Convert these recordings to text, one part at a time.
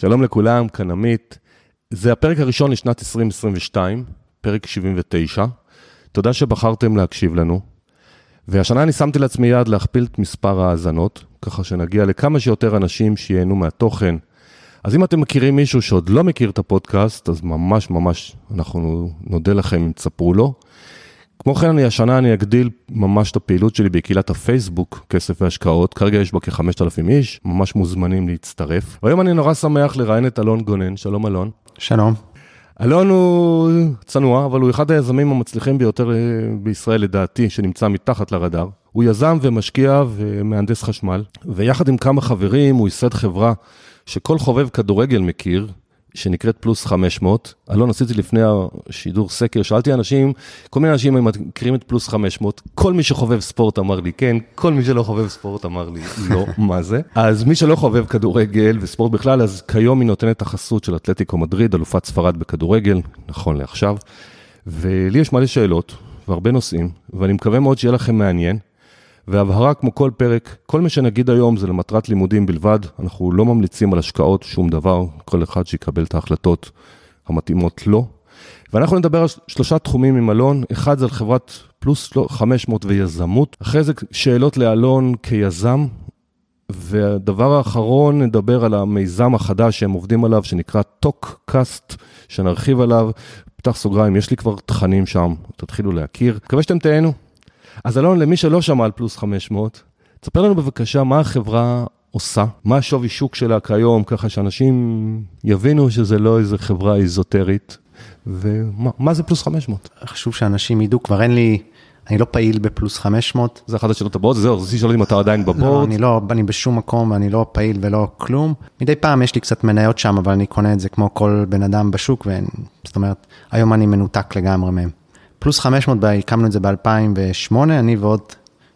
שלום לכולם, כאן עמית. זה הפרק הראשון לשנת 2022, פרק 79. תודה שבחרתם להקשיב לנו. והשנה אני שמתי לעצמי יעד להכפיל את מספר ההאזנות, ככה שנגיע לכמה שיותר אנשים שייהנו מהתוכן. אז אם אתם מכירים מישהו שעוד לא מכיר את הפודקאסט, אז ממש ממש אנחנו נודה לכם אם תספרו לו. כמו כן, אני השנה אני אגדיל ממש את הפעילות שלי בקהילת הפייסבוק, כסף והשקעות, כרגע יש בה כ-5,000 איש, ממש מוזמנים להצטרף. והיום אני נורא שמח לראיין את אלון גונן, שלום אלון. שלום. אלון הוא צנוע, אבל הוא אחד היזמים המצליחים ביותר אה, בישראל לדעתי, שנמצא מתחת לרדאר. הוא יזם ומשקיע ומהנדס חשמל, ויחד עם כמה חברים הוא ייסד חברה שכל חובב כדורגל מכיר, שנקראת פלוס 500. אלון, עשיתי לפני השידור סקר, שאלתי אנשים, כל מיני אנשים, הם מכירים את פלוס 500, כל מי שחובב ספורט אמר לי כן, כל מי שלא חובב ספורט אמר לי לא, מה זה? אז מי שלא חובב כדורגל וספורט בכלל, אז כיום היא נותנת החסות של אתלטיקו מדריד, אלופת ספרד בכדורגל, נכון לעכשיו. ולי יש מלא שאלות והרבה נושאים, ואני מקווה מאוד שיהיה לכם מעניין. והבהרה כמו כל פרק, כל מה שנגיד היום זה למטרת לימודים בלבד, אנחנו לא ממליצים על השקעות, שום דבר, כל אחד שיקבל את ההחלטות המתאימות לו. ואנחנו נדבר על שלושה תחומים עם אלון, אחד זה על חברת פלוס 500 ויזמות, אחרי זה שאלות לאלון כיזם, והדבר האחרון, נדבר על המיזם החדש שהם עובדים עליו, שנקרא טוקקאסט, שנרחיב עליו. פתח סוגריים, יש לי כבר תכנים שם, תתחילו להכיר. מקווה שאתם תהנו. אז אלון, למי שלא שמע על פלוס 500, תספר לנו בבקשה מה החברה עושה, מה השווי שוק שלה כיום, ככה שאנשים יבינו שזה לא איזה חברה איזוטרית, ומה זה פלוס 500? חשוב שאנשים ידעו, כבר אין לי, אני לא פעיל בפלוס 500. זה אחת השאלות הבאות, זהו, רציתי לשאול אם אתה עדיין בבורד. לא, אני לא, אני בשום מקום, אני לא פעיל ולא כלום. מדי פעם יש לי קצת מניות שם, אבל אני קונה את זה כמו כל בן אדם בשוק, זאת אומרת, היום אני מנותק לגמרי מהם. פלוס 500, הקמנו את זה ב-2008, אני ועוד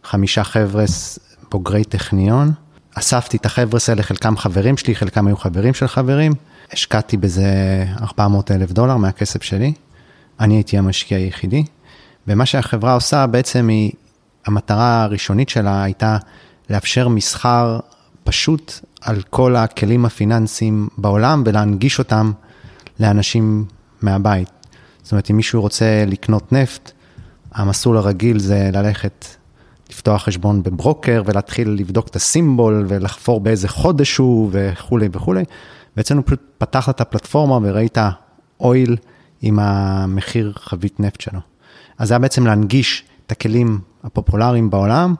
חמישה חבר'ה בוגרי טכניון. אספתי את החבר'ה האלה, חלקם חברים שלי, חלקם היו חברים של חברים. השקעתי בזה 400 אלף דולר מהכסף שלי. אני הייתי המשקיע היחידי. ומה שהחברה עושה בעצם היא, המטרה הראשונית שלה הייתה לאפשר מסחר פשוט על כל הכלים הפיננסיים בעולם ולהנגיש אותם לאנשים מהבית. זאת אומרת, אם מישהו רוצה לקנות נפט, המסלול הרגיל זה ללכת, לפתוח חשבון בברוקר ולהתחיל לבדוק את הסימבול ולחפור באיזה חודש הוא וכולי וכולי. ואצלנו פשוט פתחת את הפלטפורמה וראית אויל עם המחיר חבית נפט שלו. אז זה היה בעצם להנגיש את הכלים הפופולריים בעולם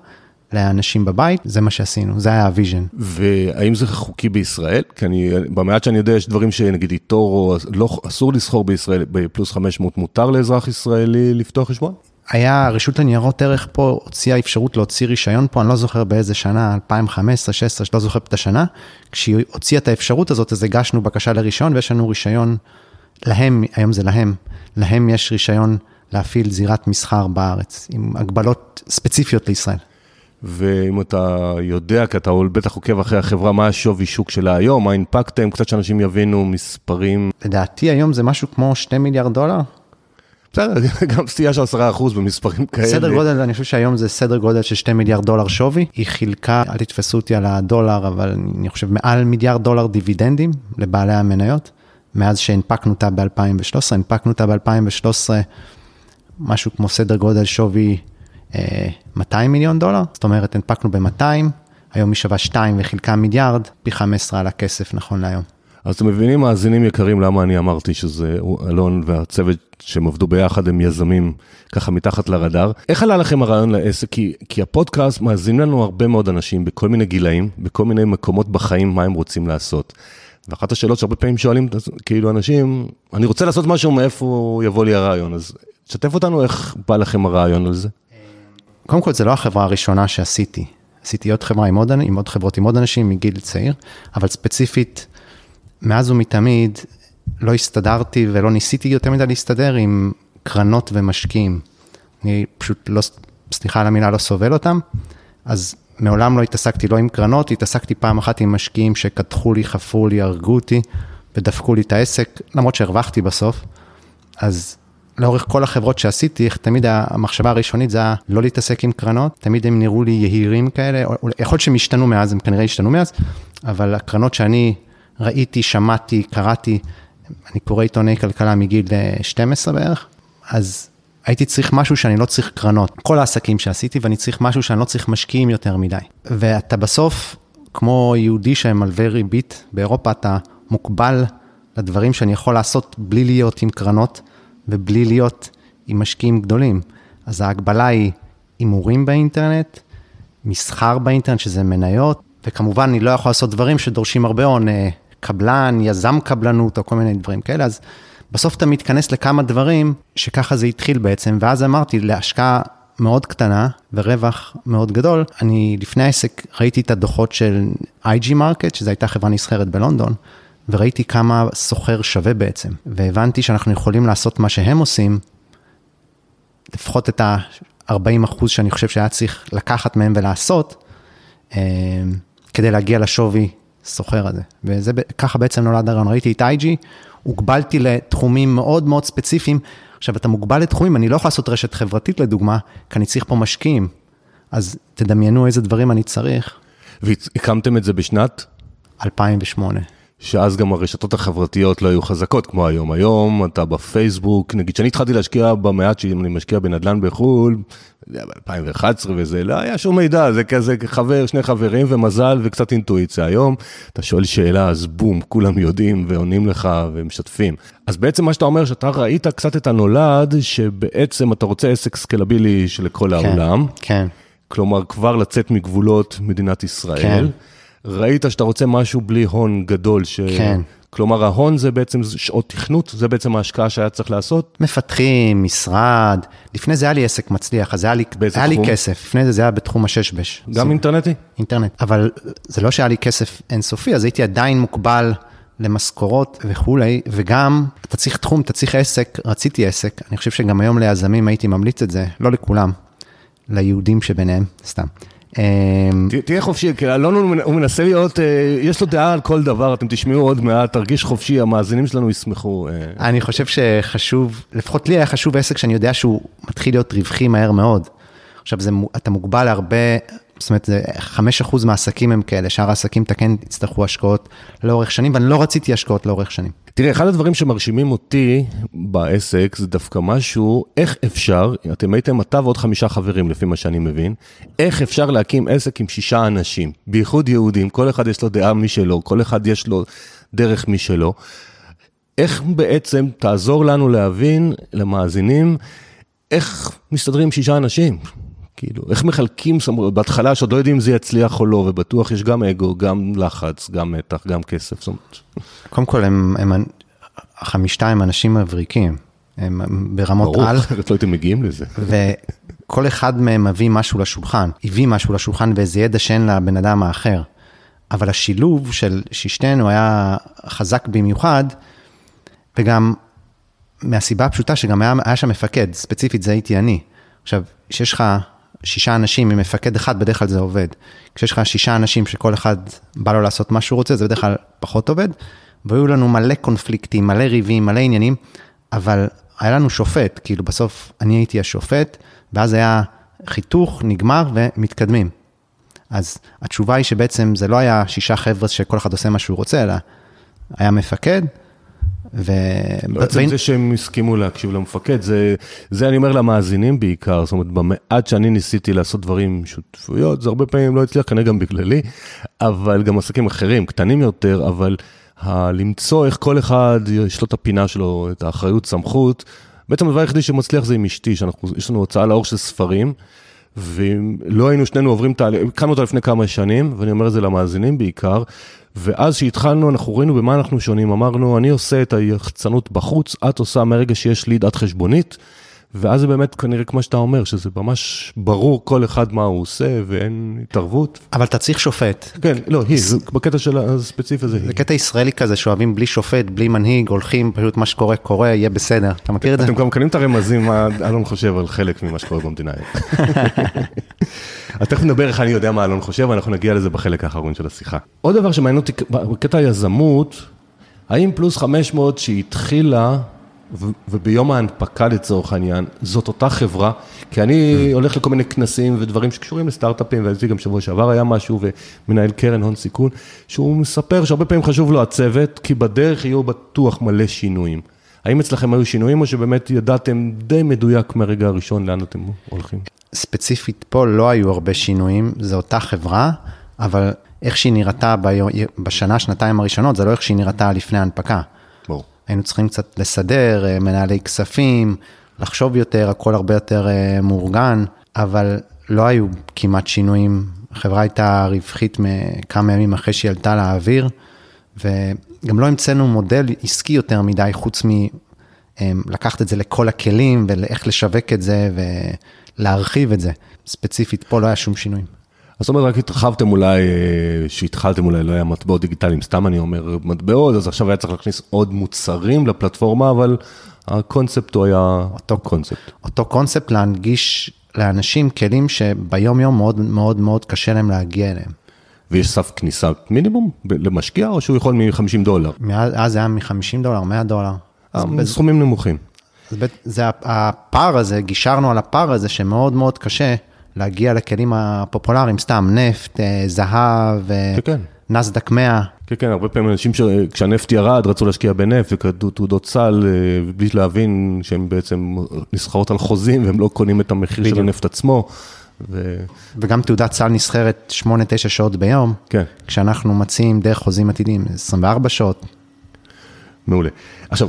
לאנשים בבית, זה מה שעשינו, זה היה ה vision. והאם זה חוקי בישראל? כי אני, במעט שאני יודע, יש דברים שנגיד eToro, או לא, אסור לסחור בישראל, בפלוס 500 מותר לאזרח ישראלי לפתוח חשבון? היה, רשות לניירות ערך פה הוציאה אפשרות להוציא רישיון פה, אני לא זוכר באיזה שנה, 2015, 2016, לא זוכר את השנה. כשהיא הוציאה את האפשרות הזאת, אז הגשנו בקשה לרישיון, ויש לנו רישיון, להם, היום זה להם, להם יש רישיון להפעיל זירת מסחר בארץ, עם הגבלות ספציפיות לישראל. ואם אתה יודע, כי אתה בטח עוקב אחרי החברה, מה השווי שוק שלה היום, מה הנפקתם, קצת שאנשים יבינו מספרים. לדעתי היום זה משהו כמו 2 מיליארד דולר. בסדר, גם סטייה של 10% במספרים כאלה. סדר גודל, אני חושב שהיום זה סדר גודל של 2 מיליארד דולר שווי. היא חילקה, אל תתפסו אותי על הדולר, אבל אני חושב מעל מיליארד דולר דיבידנדים לבעלי המניות, מאז שהנפקנו אותה ב-2013. הנפקנו אותה ב-2013, משהו כמו סדר גודל שווי 200 מיליון דולר, זאת אומרת, הנפקנו ב-200, היום היא שווה 2 וחילקה מיליארד, פי 15 על הכסף נכון להיום. אז אתם מבינים, מאזינים יקרים, למה אני אמרתי שזה אלון והצוות שהם עבדו ביחד, הם יזמים ככה מתחת לרדאר. איך עלה לכם הרעיון לעסק? כי, כי הפודקאסט מאזינים לנו הרבה מאוד אנשים בכל מיני גילאים, בכל מיני מקומות בחיים, מה הם רוצים לעשות. ואחת השאלות שהרבה פעמים שואלים, כאילו אנשים, אני רוצה לעשות משהו, מאיפה יבוא לי הרעיון? אז תשתף אותנו איך בא לכם הרעיון על זה. קודם כל, זה לא החברה הראשונה שעשיתי. עשיתי עוד חברה עם עוד, עם עוד חברות עם עוד אנשים מגיל צעיר, אבל ספציפית, מאז ומתמיד לא הסתדרתי ולא ניסיתי יותר מדי להסתדר עם קרנות ומשקיעים. אני פשוט לא, סליחה על המילה, לא סובל אותם, אז מעולם לא התעסקתי לא עם קרנות, התעסקתי פעם אחת עם משקיעים שקדחו לי, חפרו לי, הרגו אותי ודפקו לי את העסק, למרות שהרווחתי בסוף. אז לאורך כל החברות שעשיתי, תמיד המחשבה הראשונית זה היה לא להתעסק עם קרנות, תמיד הם נראו לי יהירים כאלה, יכול להיות שהם השתנו מאז, הם כנראה השתנו מאז, אבל הקרנות שאני ראיתי, שמעתי, קראתי, אני קורא עיתוני כלכלה מגיל 12 בערך, אז הייתי צריך משהו שאני לא צריך קרנות. כל העסקים שעשיתי, ואני צריך משהו שאני לא צריך משקיעים יותר מדי. ואתה בסוף, כמו יהודי שמלווה ריבית באירופה, אתה מוגבל לדברים שאני יכול לעשות בלי להיות עם קרנות ובלי להיות עם משקיעים גדולים. אז ההגבלה היא הימורים באינטרנט, מסחר באינטרנט, שזה מניות, וכמובן אני לא יכול לעשות דברים שדורשים הרבה הון, אה, קבלן, יזם קבלנות או כל מיני דברים כאלה, אז בסוף אתה מתכנס לכמה דברים שככה זה התחיל בעצם, ואז אמרתי, להשקעה מאוד קטנה ורווח מאוד גדול, אני לפני העסק ראיתי את הדוחות של IG Market, שזו הייתה חברה נסחרת בלונדון, וראיתי כמה סוחר שווה בעצם, והבנתי שאנחנו יכולים לעשות מה שהם עושים, לפחות את ה-40 אחוז שאני חושב שהיה צריך לקחת מהם ולעשות, אה, כדי להגיע לשווי סוחר הזה. וככה בעצם נולד הרעיון, ראיתי את IG, הוגבלתי לתחומים מאוד מאוד ספציפיים. עכשיו, אתה מוגבל לתחומים, אני לא יכול לעשות רשת חברתית לדוגמה, כי אני צריך פה משקיעים. אז תדמיינו איזה דברים אני צריך. והקמתם את זה בשנת? 2008. שאז גם הרשתות החברתיות לא היו חזקות כמו היום. היום אתה בפייסבוק, נגיד שאני התחלתי להשקיע במעט שאני משקיע בנדל"ן בחו"ל, ב-2011 וזה, לא היה שום מידע, זה כזה חבר, שני חברים ומזל וקצת אינטואיציה. היום אתה שואל שאלה, אז בום, כולם יודעים ועונים לך ומשתפים. אז בעצם מה שאתה אומר, שאתה ראית קצת את הנולד, שבעצם אתה רוצה עסק סקלבילי של כל כן, העולם. כן. כלומר, כבר לצאת מגבולות מדינת ישראל. כן. ראית שאתה רוצה משהו בלי הון גדול, ש... כן. כלומר, ההון זה בעצם שעות תכנות, זה בעצם ההשקעה שהיה צריך לעשות? מפתחים, משרד, לפני זה היה לי עסק מצליח, אז היה לי, היה לי כסף, לפני זה זה היה בתחום הששבש. גם זה... אינטרנטי? אינטרנט, אבל זה לא שהיה לי כסף אינסופי, אז הייתי עדיין מוגבל למשכורות וכולי, וגם אתה צריך תחום, אתה צריך עסק, רציתי עסק, אני חושב שגם היום ליזמים הייתי ממליץ את זה, לא לכולם, ליהודים שביניהם, סתם. אמ, תהיה חופשי, כי אלון הוא מנסה להיות, אה, יש לו דעה על כל דבר, אתם תשמעו עוד מעט, תרגיש חופשי, המאזינים שלנו ישמחו. אה. אני חושב שחשוב, לפחות לי היה חשוב עסק שאני יודע שהוא מתחיל להיות רווחי מהר מאוד. עכשיו, אתה מוגבל להרבה זאת אומרת, 5% מהעסקים הם כאלה, שאר העסקים אתה כן יצטרכו השקעות לאורך שנים, ואני לא רציתי השקעות לאורך שנים. תראה, אחד הדברים שמרשימים אותי בעסק זה דווקא משהו, איך אפשר, אתם הייתם אתה ועוד חמישה חברים לפי מה שאני מבין, איך אפשר להקים עסק עם שישה אנשים, בייחוד יהודים, כל אחד יש לו דעה משלו, כל אחד יש לו דרך משלו. איך בעצם תעזור לנו להבין, למאזינים, איך מסתדרים שישה אנשים? כאילו, איך מחלקים סמכויות, בהתחלה שעוד לא יודעים אם זה יצליח או לא, ובטוח יש גם אגו, גם לחץ, גם מתח, גם כסף, זאת אומרת. קודם כל, הם, הם, החמישתה הם אנשים מבריקים, הם ברמות ברור, על. ברור, לא הייתם מגיעים לזה. וכל אחד מהם מביא משהו לשולחן, הביא משהו לשולחן ואיזה ידע שאין לבן אדם האחר. אבל השילוב של ששתינו היה חזק במיוחד, וגם מהסיבה הפשוטה שגם היה, היה שם מפקד, ספציפית זה הייתי אני. עכשיו, כשיש לך שישה אנשים עם מפקד אחד, בדרך כלל זה עובד. כשיש לך שישה אנשים שכל אחד בא לו לעשות מה שהוא רוצה, זה בדרך כלל פחות עובד. והיו לנו מלא קונפליקטים, מלא ריבים, מלא עניינים, אבל היה לנו שופט, כאילו בסוף אני הייתי השופט, ואז היה חיתוך, נגמר ומתקדמים. אז התשובה היא שבעצם זה לא היה שישה חבר'ה שכל אחד עושה מה שהוא רוצה, אלא היה מפקד, ו... לא עצם זה שהם הסכימו להקשיב למפקד, זה, זה אני אומר למאזינים בעיקר, זאת אומרת, במעט שאני ניסיתי לעשות דברים שותפויות, זה הרבה פעמים לא הצליח, כנראה גם בגללי, אבל גם עסקים אחרים, קטנים יותר, אבל ה- למצוא איך כל אחד יש לו את הפינה שלו, את האחריות, סמכות, בעצם הדבר היחידי שמצליח זה עם אשתי, שיש לנו הוצאה לאור של ספרים. ולא היינו שנינו עוברים תהליך, הקמנו אותה לפני כמה שנים, ואני אומר את זה למאזינים בעיקר, ואז שהתחלנו, אנחנו ראינו במה אנחנו שונים, אמרנו, אני עושה את היחצנות בחוץ, את עושה מרגע שיש לי דעת חשבונית, ואז זה באמת כנראה כמו שאתה אומר, שזה ממש ברור כל אחד מה הוא עושה ואין התערבות. אבל אתה צריך שופט. כן, לא, היא, זה- בקטע של הספציפי הזה. זה קטע ישראלי כזה שאוהבים בלי שופט, בלי מנהיג, הולכים, פשוט מה שקורה קורה, יהיה בסדר. אתה מכיר את זה? אתם גם קונים את הרמזים, מה אלון חושב על חלק ממה שקורה במדינה היום. אז תכף נדבר איך אני יודע מה אלון חושב, ואנחנו נגיע לזה בחלק האחרון של השיחה. עוד דבר שמעניין אותי, בקטע היזמות, האם פלוס 500 שהתחילה, ו- וביום ההנפקה לצורך העניין, זאת אותה חברה? כי אני הולך לכל מיני כנסים ודברים שקשורים לסטארט-אפים, ואצלי גם שבוע שעבר היה משהו, ומנהל קרן הון סיכון, שהוא מספר שהרבה פעמים חשוב לו הצוות, כי בדרך יהיו בטוח מלא שינויים. האם אצלכם היו שינויים, או שבאמת ידעתם די מדויק מהרגע הראשון לאן אתם הולכים? ספציפית פה לא היו הרבה שינויים, זו אותה חברה, אבל איך שהיא נראתה בשנה, שנתיים הראשונות, זה לא איך שהיא נראתה לפני ההנפקה. היינו צריכים קצת לסדר, אה, מנהלי כספים, לחשוב יותר, הכל הרבה יותר אה, מאורגן, אבל לא היו כמעט שינויים. החברה הייתה רווחית כמה ימים אחרי שהיא עלתה לאוויר, וגם לא המצאנו מודל עסקי יותר מדי, חוץ מלקחת את זה לכל הכלים ואיך לשווק את זה ולהרחיב את זה. ספציפית, פה לא היה שום שינויים. אז זאת אומרת, רק התרחבתם אולי, אה, שהתחלתם אולי, לא היה מטבעות דיגיטליים, סתם אני אומר מטבעות, אז עכשיו היה צריך להכניס עוד מוצרים לפלטפורמה, אבל הקונספט הוא היה אותו קונספט. אותו קונספט להנגיש לאנשים כלים שביום יום מאוד מאוד מאוד קשה להם להגיע אליהם. ויש סף כניסה מינימום למשקיע, או שהוא יכול מ-50 דולר? מאז אז זה היה מ-50 דולר, 100 דולר. אז אה, סכומים נמוכים. זה הפער הזה, גישרנו על הפער הזה שמאוד מאוד קשה להגיע לכלים הפופולריים, סתם נפט, אה, זהב, אה, כן, כן. נסדק 100. כן, כן, הרבה פעמים אנשים שכשהנפט ירד רצו להשקיע בנפט וקדו תעודות סל, אה, בלי להבין שהן בעצם נסחרות על חוזים והם לא קונים את המחיר של בדיוק. הנפט עצמו. ו... וגם תעודת סל נסחרת 8-9 שעות ביום, כן. כשאנחנו מציעים דרך חוזים עתידיים, 24 שעות. מעולה. עכשיו,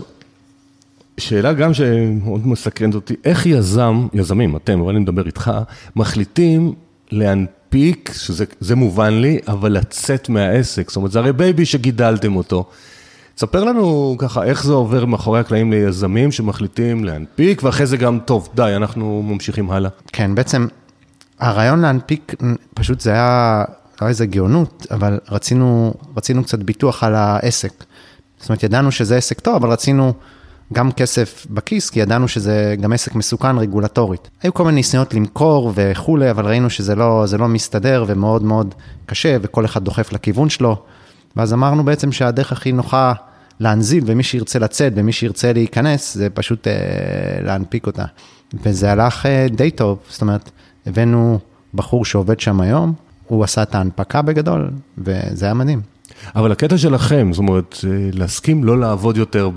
שאלה גם שמאוד מסקרנת אותי, איך יזם, יזמים, אתם, אבל אני מדבר איתך, מחליטים להנפיק, שזה זה מובן לי, אבל לצאת מהעסק, זאת אומרת, זה הרי baby שגידלתם אותו. תספר לנו ככה, איך זה עובר מאחורי הקלעים ליזמים שמחליטים להנפיק, ואחרי זה גם, טוב, די, אנחנו ממשיכים הלאה. כן, בעצם הרעיון להנפיק, פשוט זה היה, לא איזה גאונות, אבל רצינו, רצינו קצת ביטוח על העסק. זאת אומרת, ידענו שזה עסק טוב, אבל רצינו גם כסף בכיס, כי ידענו שזה גם עסק מסוכן רגולטורית. היו כל מיני ניסיונות למכור וכולי, אבל ראינו שזה לא, לא מסתדר ומאוד מאוד קשה, וכל אחד דוחף לכיוון שלו. ואז אמרנו בעצם שהדרך הכי נוחה להנזיל, ומי שירצה לצאת ומי שירצה להיכנס, זה פשוט אה, להנפיק אותה. וזה הלך אה, די טוב, זאת אומרת, הבאנו בחור שעובד שם היום, הוא עשה את ההנפקה בגדול, וזה היה מדהים. אבל הקטע שלכם, זאת אומרת, אה, להסכים לא לעבוד יותר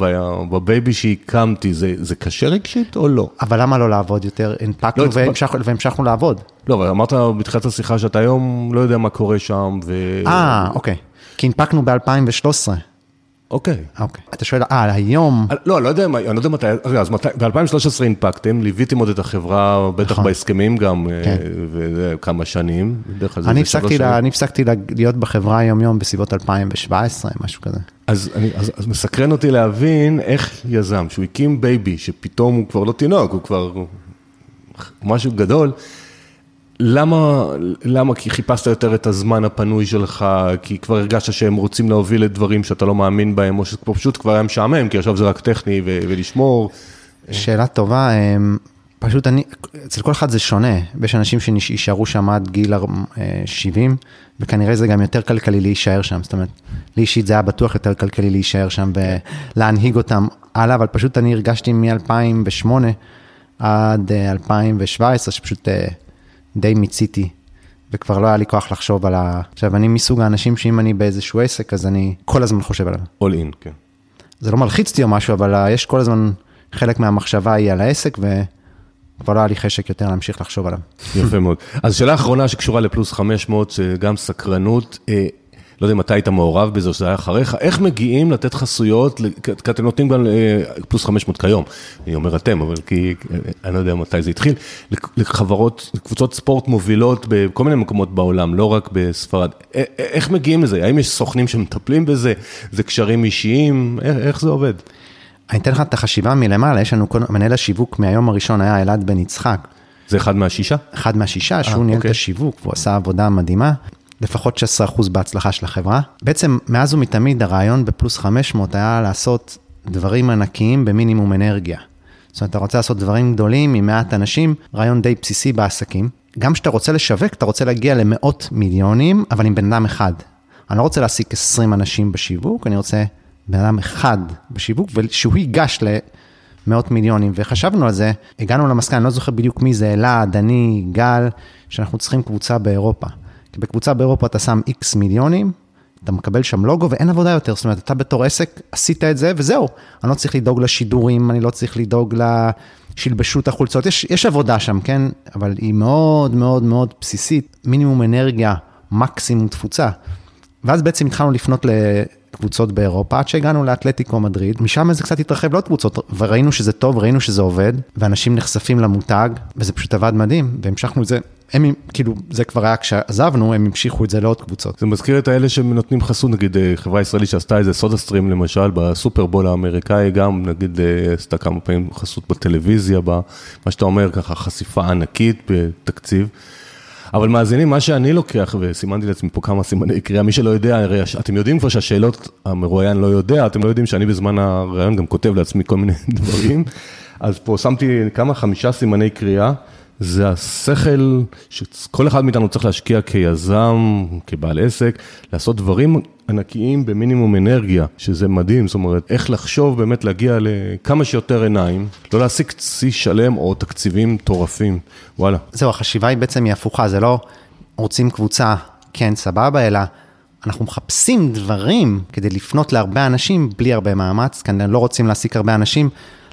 בבייבי שהקמתי, זה, זה קשה רגשית או לא? אבל למה לא לעבוד יותר? הנפקנו לא, והמשכנו, והמשכנו לעבוד. לא, אבל אמרת בתחילת השיחה שאתה היום לא יודע מה קורה שם, ו... אה, אוקיי. כי הנפקנו ב-2013. אוקיי. אוקיי. אתה שואל, אה, היום, לא, אני לא יודע, אני לא יודע מתי, רגע, אז מתי, ב-2013 הנפקתם, ליוויתם עוד את החברה, בטח נכון. בהסכמים גם, אה, כן. וזה כמה שנים, בדרך כלל אני הפסקתי, להיות בחברה היום-יום בסביבות 2017, משהו כזה. אז, אני, אז, אז מסקרן אותי להבין איך יזם, שהוא הקים baby, שפתאום הוא כבר לא תינוק, הוא כבר משהו גדול, למה, למה? כי חיפשת יותר את הזמן הפנוי שלך, כי כבר הרגשת שהם רוצים להוביל את דברים שאתה לא מאמין בהם, או שפשוט כבר היה משעמם, כי עכשיו זה רק טכני ו- ולשמור. שאלה טובה, אמ, פשוט אני, אצל כל אחד זה שונה, יש אנשים שישארו שם עד גיל אה, 70, וכנראה זה גם יותר כלכלי להישאר שם, זאת אומרת, לי אישית זה היה בטוח יותר כלכלי להישאר שם ולהנהיג אותם הלאה, אבל פשוט אני הרגשתי מ-2008 עד אה, 2017, שפשוט אה, די מיציתי. וכבר לא היה לי כוח לחשוב על ה... עכשיו, אני מסוג האנשים שאם אני באיזשהו עסק, אז אני כל הזמן חושב עליו. all in, כן. זה לא מלחיץ אותי או משהו, אבל אה, יש כל הזמן, חלק מהמחשבה היא על העסק, וכבר לא היה לי חשק יותר להמשיך לחשוב עליו. יפה מאוד. אז שאלה אחרונה שקשורה לפלוס 500, זה גם סקרנות. אה, לא יודע אתה היית מעורב בזה או שזה היה אחריך, איך מגיעים לתת חסויות, כי אתם נותנים גם אה, פלוס 500 כיום, אני אומר אתם, אבל כי אה, אני לא יודע מתי זה התחיל, לחברות, לקבוצות ספורט מובילות בכל מיני מקומות בעולם, לא רק בספרד. איך מגיעים לזה? האם יש סוכנים שמטפלים בזה? זה קשרים אישיים? איך, זה עובד? אני אתן לך את החשיבה מלמעלה, יש לנו, מנהל השיווק מהיום הראשון היה אלעד בן יצחק. זה אחד מהשישה? אחד מהשישה, שהוא ניהל את אוקיי. השיווק, והוא עשה עבודה מדהימה. לפחות 16% בהצלחה של החברה. בעצם, מאז ומתמיד הרעיון בפלוס 500 היה לעשות דברים ענקיים במינימום אנרגיה. זאת אומרת, אתה רוצה לעשות דברים גדולים עם מעט אנשים, רעיון די בסיסי בעסקים. גם כשאתה רוצה לשווק, אתה רוצה להגיע למאות מיליונים, אבל עם בן אדם אחד. אני לא רוצה להעסיק 20 אנשים בשיווק, אני רוצה בן אדם אחד בשיווק, ושהוא ייגש למאות מיליונים. וחשבנו על זה, הגענו למסקנה, אני לא זוכר בדיוק מי זה, אלעד, אני, גל, שאנחנו צריכים קבוצה באירופה. כי בקבוצה באירופה אתה שם איקס מיליונים, אתה מקבל שם לוגו ואין עבודה יותר, זאת אומרת, אתה בתור עסק עשית את זה וזהו. אני לא צריך לדאוג לשידורים, אני לא צריך לדאוג לשלבשו את החולצות, יש, יש עבודה שם, כן? אבל היא מאוד מאוד מאוד בסיסית, מינימום אנרגיה, מקסימום תפוצה. ואז בעצם התחלנו לפנות לקבוצות באירופה, עד שהגענו לאתלטיקו מדריד, משם זה קצת התרחב לעוד קבוצות, וראינו שזה טוב, ראינו שזה עובד, ואנשים נחשפים למותג, וזה פשוט עבד מדהים, והמשכנו את זה הם כאילו, זה כבר היה כשעזבנו, הם המשיכו את זה לעוד קבוצות. זה מזכיר את האלה שנותנים חסות, נגיד אה, חברה ישראלית שעשתה איזה סודה סטרים למשל, בסופרבול האמריקאי גם, נגיד אה, עשתה כמה פעמים חסות בטלוויזיה, במה שאתה אומר, ככה חשיפה ענקית בתקציב. אבל מאזינים, מה שאני לוקח, וסימנתי לעצמי פה כמה סימני קריאה, מי שלא יודע, הרי אתם יודעים כבר שהשאלות המרואיין לא יודע, אתם לא יודעים שאני בזמן הראיון גם כותב לעצמי כל מיני דברים, אז פה שמתי כמה, חמישה סימני קריאה. זה השכל שכל אחד מאיתנו צריך להשקיע כיזם, כבעל עסק, לעשות דברים ענקיים במינימום אנרגיה, שזה מדהים, זאת אומרת, איך לחשוב באמת להגיע לכמה שיותר עיניים, לא להשיג צי שלם או תקציבים מטורפים, וואלה. זהו, החשיבה היא בעצם היא הפוכה, זה לא רוצים קבוצה, כן, סבבה, אלא אנחנו מחפשים דברים כדי לפנות להרבה אנשים בלי הרבה מאמץ, כי לא רוצים להעסיק הרבה אנשים.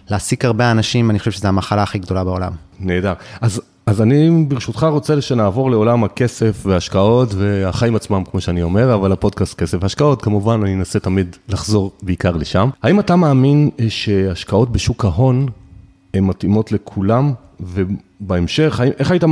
להעסיק הרבה אנשים, אני חושב שזו המחלה הכי גדולה בעולם. נהדר. אז, אז אני ברשותך רוצה שנעבור לעולם הכסף וההשקעות והחיים עצמם, כמו שאני אומר, אבל הפודקאסט כסף והשקעות, כמובן, אני אנסה תמיד לחזור בעיקר לשם. האם אתה מאמין שהשקעות בשוק ההון הן מתאימות לכולם, ובהמשך, איך היית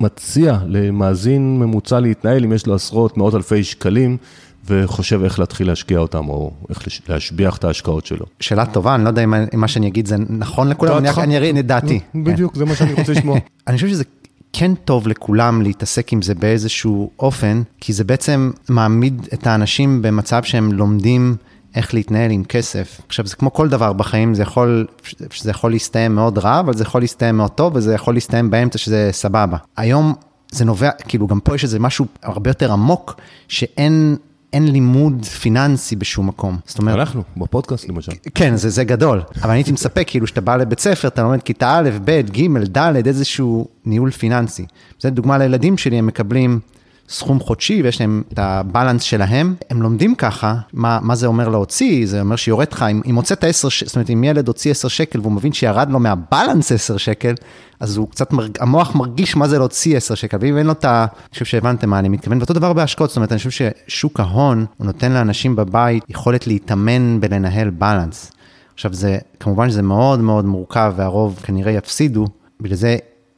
מציע למאזין ממוצע להתנהל אם יש לו עשרות, מאות אלפי שקלים? וחושב איך להתחיל להשקיע אותם, או איך להשביח את ההשקעות שלו. שאלה טובה, אני לא יודע אם מה שאני אגיד זה נכון לכולם, אני אראה את דעתי. בדיוק, זה מה שאני רוצה לשמוע. אני חושב שזה כן טוב לכולם להתעסק עם זה באיזשהו אופן, כי זה בעצם מעמיד את האנשים במצב שהם לומדים איך להתנהל עם כסף. עכשיו, זה כמו כל דבר בחיים, זה יכול, שזה יכול להסתיים מאוד רע, אבל זה יכול להסתיים מאוד טוב, וזה יכול להסתיים באמצע שזה סבבה. היום זה נובע, כאילו גם פה יש איזה משהו הרבה יותר עמוק, שאין אין לימוד פיננסי בשום מקום. זאת אומרת... אנחנו, בפודקאסט למשל. כן, זה, זה גדול. אבל אני הייתי מספק, כאילו, שאתה בא לבית ספר, אתה לומד כיתה א', ב', ג', ד', איזשהו ניהול פיננסי. זו דוגמה לילדים שלי, הם מקבלים סכום חודשי ויש להם את הבלנס שלהם. הם לומדים ככה, מה, מה זה אומר להוציא, זה אומר שיורד לך, אם, אם הוצאת 10, זאת אומרת, אם ילד הוציא 10 שקל והוא מבין שירד לו מהבלנס 10 שקל, אז הוא קצת, מרג, המוח מרגיש מה זה להוציא 10 שקל, ואם אין לו את ה... אני חושב שהבנתם מה אני מתכוון, ואותו דבר בהשקעות, זאת אומרת, אני חושב ששוק ההון, הוא נותן לאנשים בבית יכולת להתאמן בלנהל בלנס. עכשיו זה, כמובן שזה מאוד מאוד מורכב והרוב כנראה יפסידו, בגלל זה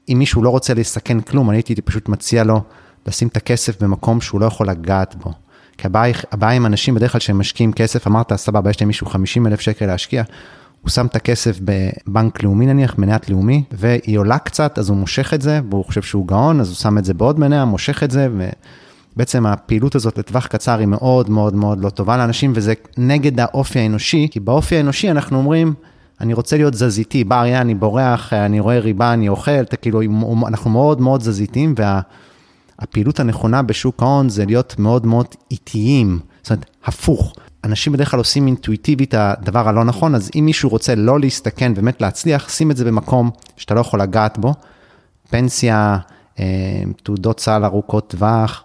אם מישהו לא רוצה לסכן כלום, אני הייתי פשוט מציע לו לשים את הכסף במקום שהוא לא יכול לגעת בו. כי הבעיה, הבעיה עם אנשים בדרך כלל שהם משקיעים כסף, אמרת סבבה, יש למישהו 50 אלף שקל להשקיע, הוא שם את הכסף בבנק לאומי נניח, מניית לאומי, והיא עולה קצת, אז הוא מושך את זה, והוא חושב שהוא גאון, אז הוא שם את זה בעוד מניה, מושך את זה, ובעצם הפעילות הזאת לטווח קצר היא מאוד מאוד מאוד לא טובה לאנשים, וזה נגד האופי האנושי, כי באופי האנושי אנחנו אומרים, אני רוצה להיות זזיתי, בר אני בורח, אני רואה ריבה, אני אוכל, כאילו, אנחנו מאוד מאוד זזיתיים, וה... הפעילות הנכונה בשוק ההון זה להיות מאוד מאוד איטיים, זאת אומרת, הפוך. אנשים בדרך כלל עושים אינטואיטיבית הדבר הלא נכון, אז אם מישהו רוצה לא להסתכן, באמת להצליח, שים את זה במקום שאתה לא יכול לגעת בו. פנסיה, אה, תעודות סל ארוכות טווח,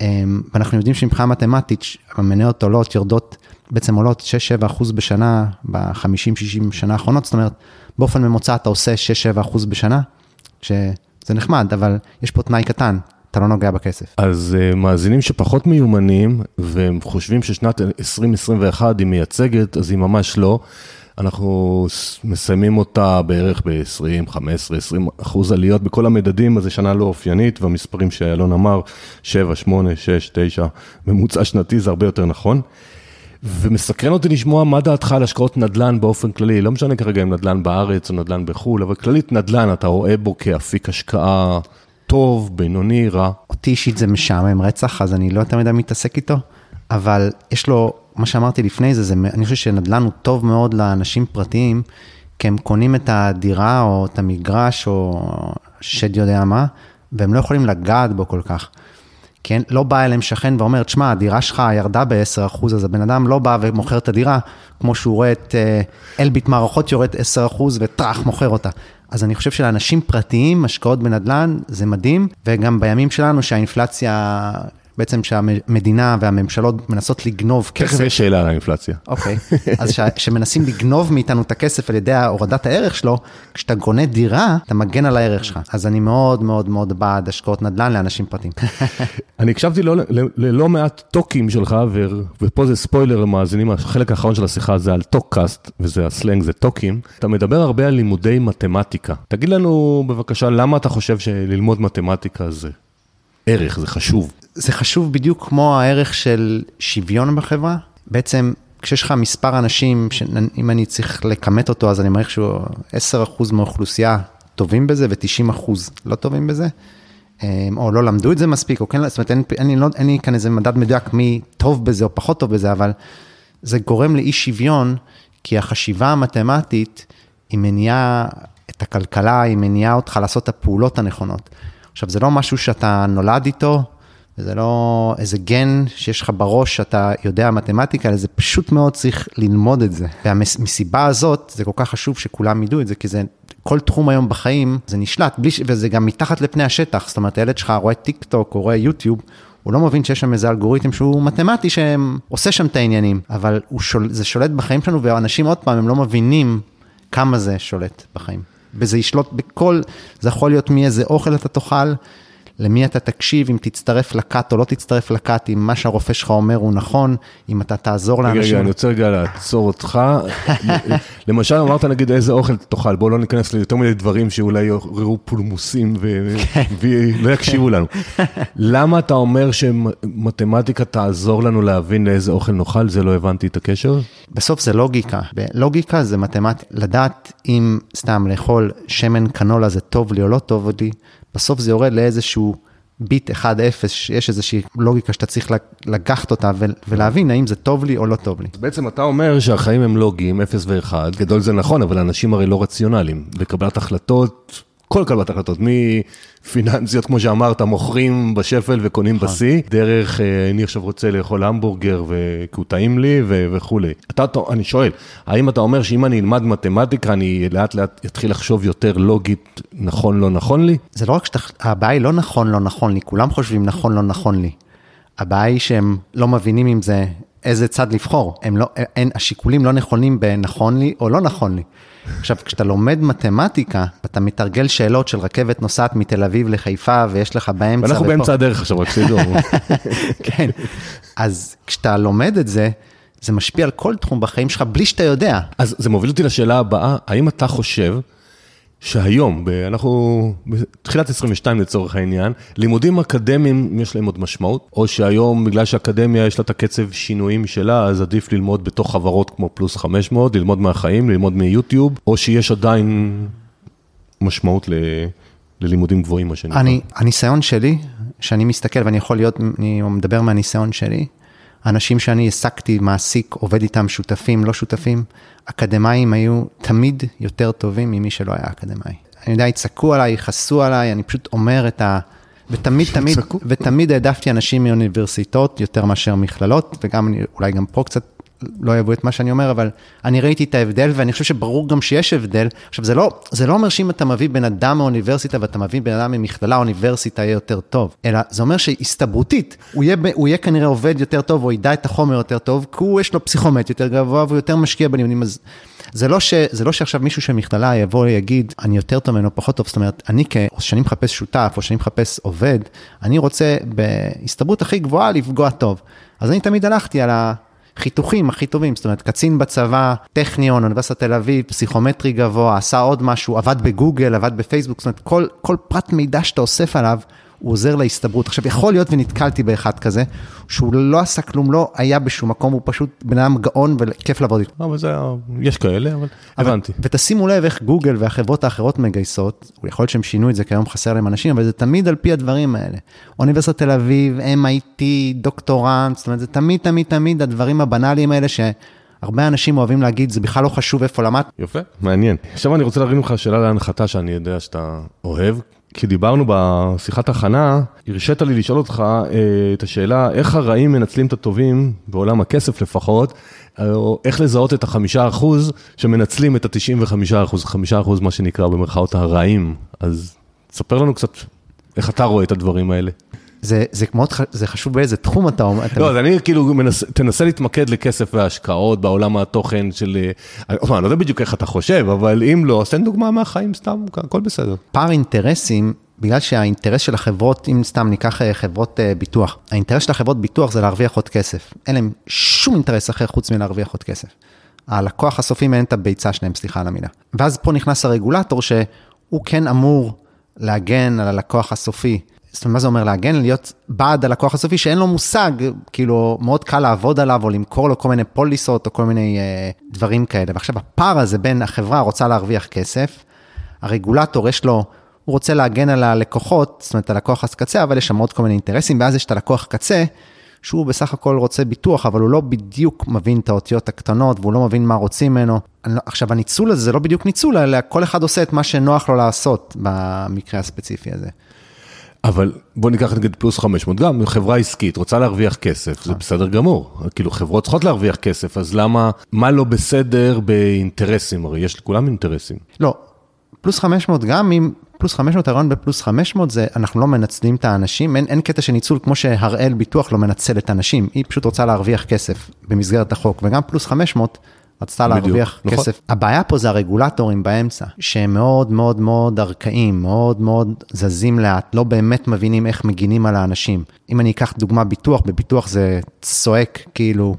אה, ואנחנו יודעים שמבחינה מתמטית, המניות עולות, יורדות, בעצם עולות 6-7 אחוז בשנה, ב-50-60 שנה האחרונות, זאת אומרת, באופן ממוצע אתה עושה 6-7 אחוז בשנה, שזה נחמד, אבל יש פה תנאי קטן, אתה לא נוגע בכסף. אז uh, מאזינים שפחות מיומנים, והם חושבים ששנת 2021 היא מייצגת, אז היא ממש לא. אנחנו מסיימים אותה בערך ב-20, 15, 20 אחוז עליות בכל המדדים, אז זו שנה לא אופיינית, והמספרים שאלון אמר, 7, 8, 6, 9, ממוצע שנתי זה הרבה יותר נכון. ומסקרן אותי לשמוע מה דעתך על השקעות נדל"ן באופן כללי, לא משנה כרגע אם נדל"ן בארץ או נדל"ן בחו"ל, אבל כללית נדל"ן, אתה רואה בו כאפיק השקעה טוב, בינוני, רע. אותי אישית זה משעמם רצח, אז אני לא יותר מדי מתעסק איתו, אבל יש לו, מה שאמרתי לפני זה, זה אני חושב שנדל"ן הוא טוב מאוד לאנשים פרטיים, כי הם קונים את הדירה או את המגרש או שד יודע מה, והם לא יכולים לגעת בו כל כך. כן, לא בא אליהם שכן ואומר, תשמע, הדירה שלך ירדה ב-10%, אז הבן אדם לא בא ומוכר את הדירה, כמו שהוא רואה את אה, אלביט מערכות יורד 10% וטראח, מוכר אותה. אז אני חושב שלאנשים פרטיים, השקעות בנדל"ן, זה מדהים, וגם בימים שלנו שהאינפלציה בעצם שהמדינה והממשלות מנסות לגנוב כסף. תכף יש שאלה על האינפלציה. אוקיי, אז שמנסים לגנוב מאיתנו את הכסף על ידי הורדת הערך שלו, כשאתה קונה דירה, אתה מגן על הערך שלך. אז אני מאוד מאוד מאוד בעד השקעות נדל"ן לאנשים פרטיים. אני הקשבתי לא, ללא מעט talkים שלך, ופה זה ספוילר למאזינים, החלק האחרון של השיחה זה על טוקקאסט, וזה הסלנג, זה talkים. אתה מדבר הרבה על לימודי מתמטיקה. תגיד לנו בבקשה, למה אתה חושב שללמוד מתמטיקה זה ערך, זה חשוב? זה חשוב בדיוק כמו הערך של שוויון בחברה. בעצם, כשיש לך מספר אנשים, שאם אני צריך לכמת אותו, אז אני מעריך שהוא 10% מהאוכלוסייה טובים בזה ו-90% לא טובים בזה, אמ, או לא למדו את זה מספיק, או כן, זאת אומרת, אין, אין, לא, אין לי כאן איזה מדד מדויק מי טוב בזה או פחות טוב בזה, אבל זה גורם לאי שוויון, כי החשיבה המתמטית, היא מניעה את הכלכלה, היא מניעה אותך לעשות את הפעולות הנכונות. עכשיו, זה לא משהו שאתה נולד איתו, וזה לא איזה גן שיש לך בראש שאתה יודע מתמטיקה, אלא זה פשוט מאוד צריך ללמוד את זה. ומסיבה הזאת, זה כל כך חשוב שכולם ידעו את זה, כי זה, כל תחום היום בחיים, זה נשלט, בלי, וזה גם מתחת לפני השטח, זאת אומרת, הילד שלך רואה טיק טוק או רואה יוטיוב, הוא לא מבין שיש שם איזה אלגוריתם שהוא מתמטי שעושה שם את העניינים, אבל שול, זה שולט בחיים שלנו, ואנשים עוד פעם, הם לא מבינים כמה זה שולט בחיים. וזה ישלוט בכל, זה יכול להיות מאיזה אוכל אתה תאכל, למי אתה תקשיב, אם תצטרף לכת או לא תצטרף לכת, אם מה שהרופא שלך אומר הוא נכון, אם אתה תעזור לאנשים. רגע, רגע, אני רוצה רגע לעצור אותך. למשל, אמרת נגיד איזה אוכל תאכל, בוא לא ניכנס ליותר מיני דברים שאולי יעוררו פולמוסים כן. ולא יקשיבו לנו. למה אתה אומר שמתמטיקה תעזור לנו להבין לאיזה אוכל נאכל? זה לא הבנתי את הקשר. בסוף זה לוגיקה. לוגיקה זה מתמטיקה. לדעת אם סתם לאכול שמן קנולה זה טוב לי או לא טוב לי. בסוף זה יורד לאיזשהו ביט 1-0, יש איזושהי לוגיקה שאתה צריך לקחת אותה ולהבין האם זה טוב לי או לא טוב לי. בעצם אתה אומר שהחיים הם לוגיים, 0 ו-1, גדול זה נכון, אבל אנשים הרי לא רציונליים. בקבלת החלטות, כל קבלת החלטות, מפיננסיות, כמו שאמרת, מוכרים בשפל וקונים נכון. בשיא, דרך, אה, אני עכשיו רוצה לאכול המבורגר כי הוא טעים לי וכולי. אתה, אני שואל, האם אתה אומר שאם אני אלמד מתמטיקה, אני לאט לאט אתחיל לחשוב יותר לוגית, נכון, לא נכון לי? זה לא רק שאתה, הבעיה היא לא נכון, לא נכון לי, כולם חושבים נכון, לא נכון לי. הבעיה היא שהם לא מבינים אם זה איזה צד לבחור. הם לא, אין, השיקולים לא נכונים בנכון לי או לא נכון לי. עכשיו, כשאתה לומד מתמטיקה, אתה מתרגל שאלות של רכבת נוסעת מתל אביב לחיפה, ויש לך באמצע... ואנחנו באמצע הדרך עכשיו, רק שתדעו. כן, אז כשאתה לומד את זה, זה משפיע על כל תחום בחיים שלך בלי שאתה יודע. אז זה מוביל אותי לשאלה הבאה, האם אתה חושב שהיום, אנחנו בתחילת 22 לצורך העניין, לימודים אקדמיים יש להם עוד משמעות, או שהיום בגלל שאקדמיה יש לה את הקצב שינויים שלה, אז עדיף ללמוד בתוך חברות כמו פלוס 500, ללמוד מהחיים, ללמוד מיוטיוב, או שיש עדיין משמעות ל... ללימודים גבוהים, מה שנקרא. הניסיון שלי, שאני מסתכל ואני יכול להיות, אני מדבר מהניסיון שלי, אנשים שאני העסקתי, מעסיק, עובד איתם, שותפים, לא שותפים, אקדמאים היו תמיד יותר טובים ממי שלא היה אקדמאי. אני יודע, יצעקו עליי, יכעסו עליי, אני פשוט אומר את ה... ותמיד, תמיד, ותמיד העדפתי אנשים מאוניברסיטאות יותר מאשר מכללות, וגם אני, אולי גם פה קצת לא אוהבו את מה שאני אומר, אבל אני ראיתי את ההבדל, ואני חושב שברור גם שיש הבדל. עכשיו, זה לא, זה לא אומר שאם אתה מביא בן אדם מאוניברסיטה ואתה מביא בן אדם ממכללה, האוניברסיטה יהיה יותר טוב, אלא זה אומר שהסתברותית, הוא יהיה, הוא יהיה כנראה עובד יותר טוב, או ידע את החומר יותר טוב, כי הוא יש לו פסיכומט יותר גבוה, והוא יותר משקיע בלימודים, אז זה לא, ש, זה לא שעכשיו מישהו שמכללה יבוא ויגיד, אני יותר טוב ממנו, פחות טוב, זאת אומרת, אני כשאני מחפש שותף, או שאני מחפש עובד, אני רוצה בהסתברות הכי גבוהה לפגוע טוב. אז אני תמיד הלכתי על ה... חיתוכים הכי טובים, זאת אומרת, קצין בצבא, טכניון, אוניברסיטת תל אביב, פסיכומטרי גבוה, עשה עוד משהו, עבד בגוגל, עבד בפייסבוק, זאת אומרת, כל, כל פרט מידע שאתה אוסף עליו, הוא עוזר להסתברות. עכשיו, יכול להיות ונתקלתי באחד כזה, שהוא לא עשה כלום, לא היה בשום מקום, הוא פשוט בן אדם גאון וכיף לעבוד איתו. אבל זה, יש כאלה, אבל הבנתי. ותשימו לב איך גוגל והחברות האחרות מגייסות, יכול להיות שהם שינו את זה, כי היום חסר להם אנשים, אבל זה תמיד על פי הדברים האלה. אוניברסיטת תל אביב, MIT, דוקטורנט, זאת אומרת, זה תמיד, תמיד, תמיד הדברים הבנאליים האלה ש... הרבה אנשים אוהבים להגיד, זה בכלל לא חשוב איפה למדת. יפה, מעניין. עכשיו אני רוצה להרים לך שאלה להנחתה שאני יודע שאתה אוהב. כשדיברנו בשיחת הכנה, הרשית לי לשאול אותך אה, את השאלה, איך הרעים מנצלים את הטובים, בעולם הכסף לפחות, או איך לזהות את החמישה אחוז שמנצלים את התשעים וחמישה אחוז, חמישה אחוז מה שנקרא במרכאות הרעים. אז ספר לנו קצת איך אתה רואה את הדברים האלה. זה, זה מאוד, זה חשוב באיזה תחום אתה אומר. לא, אז אני כאילו, מנס, תנסה להתמקד לכסף והשקעות בעולם התוכן של... אני לא יודע בדיוק איך אתה חושב, אבל אם לא, אז תן דוגמה מהחיים סתם, הכל בסדר. פער אינטרסים, בגלל שהאינטרס של החברות, אם סתם ניקח אה, חברות אה, ביטוח, האינטרס של החברות ביטוח זה להרוויח עוד כסף. אין להם שום אינטרס אחר חוץ מלהרוויח עוד כסף. הלקוח הסופי מעניין את הביצה שלהם, סליחה על המילה. ואז פה נכנס הרגולטור שהוא כן אמור להגן על הלקוח הסופי. זאת אומרת, מה זה אומר להגן? להיות בעד הלקוח הסופי שאין לו מושג, כאילו, מאוד קל לעבוד עליו או למכור לו כל מיני פוליסות או כל מיני אה, דברים כאלה. ועכשיו, הפער הזה בין החברה רוצה להרוויח כסף, הרגולטור יש לו, הוא רוצה להגן על הלקוחות, זאת אומרת, הלקוח הקצה, אבל יש שם עוד כל מיני אינטרסים, ואז יש את הלקוח קצה, שהוא בסך הכל רוצה ביטוח, אבל הוא לא בדיוק מבין את האותיות הקטנות, והוא לא מבין מה רוצים ממנו. לא, עכשיו, הניצול הזה זה לא בדיוק ניצול, אלא כל אחד עושה את מה שנוח לו לעשות במקרה הספציפי הזה. אבל בוא ניקח נגיד פלוס 500, גם חברה עסקית רוצה להרוויח כסף, זה בסדר גמור. כאילו חברות צריכות להרוויח כסף, אז למה, מה לא בסדר באינטרסים? הרי יש לכולם אינטרסים. לא, פלוס 500 גם אם, פלוס 500, הרעיון בפלוס 500 זה אנחנו לא מנצלים את האנשים, אין, אין קטע של ניצול כמו שהראל ביטוח לא מנצל את האנשים, היא פשוט רוצה להרוויח כסף במסגרת החוק, וגם פלוס 500 רצתה להרוויח נכון. כסף. הבעיה פה זה הרגולטורים באמצע, שהם מאוד מאוד מאוד ארכאיים, מאוד מאוד זזים לאט, לא באמת מבינים איך מגינים על האנשים. אם אני אקח דוגמה ביטוח, בביטוח זה צועק כאילו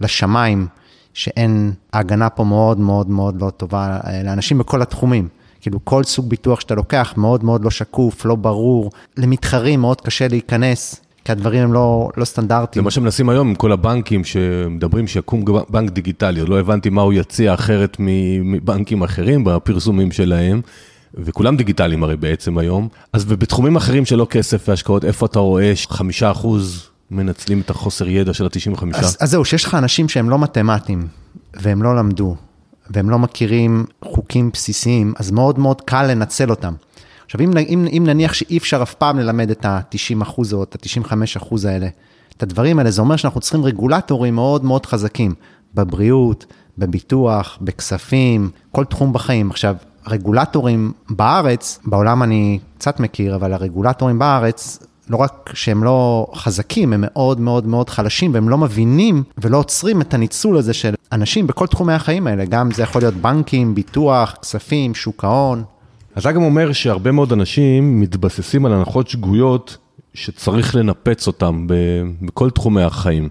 לשמיים, שאין, ההגנה פה מאוד מאוד מאוד לא טובה אה, לאנשים בכל התחומים. כאילו כל סוג ביטוח שאתה לוקח מאוד מאוד לא שקוף, לא ברור, למתחרים מאוד קשה להיכנס. כי הדברים הם לא, לא סטנדרטיים. זה מה שמנסים היום עם כל הבנקים שמדברים שיקום בנק דיגיטלי, עוד לא הבנתי מה הוא יציע אחרת מבנקים אחרים בפרסומים שלהם. וכולם דיגיטליים הרי בעצם היום, אז ובתחומים אחרים שלא כסף והשקעות, איפה אתה רואה חמישה אחוז מנצלים את החוסר ידע של ה-95? אז, אז זהו, שיש לך אנשים שהם לא מתמטיים, והם לא למדו, והם לא מכירים חוקים בסיסיים, אז מאוד מאוד קל לנצל אותם. עכשיו, אם, אם, אם נניח שאי אפשר אף פעם ללמד את ה-90 אחוז או את ה-95 אחוז האלה, את הדברים האלה, זה אומר שאנחנו צריכים רגולטורים מאוד מאוד חזקים, בבריאות, בביטוח, בכספים, כל תחום בחיים. עכשיו, רגולטורים בארץ, בעולם אני קצת מכיר, אבל הרגולטורים בארץ, לא רק שהם לא חזקים, הם מאוד מאוד מאוד חלשים, והם לא מבינים ולא עוצרים את הניצול הזה של אנשים בכל תחומי החיים האלה, גם זה יכול להיות בנקים, ביטוח, כספים, שוק ההון. אתה גם אומר שהרבה מאוד אנשים מתבססים על הנחות שגויות שצריך לנפץ אותם בכל תחומי החיים.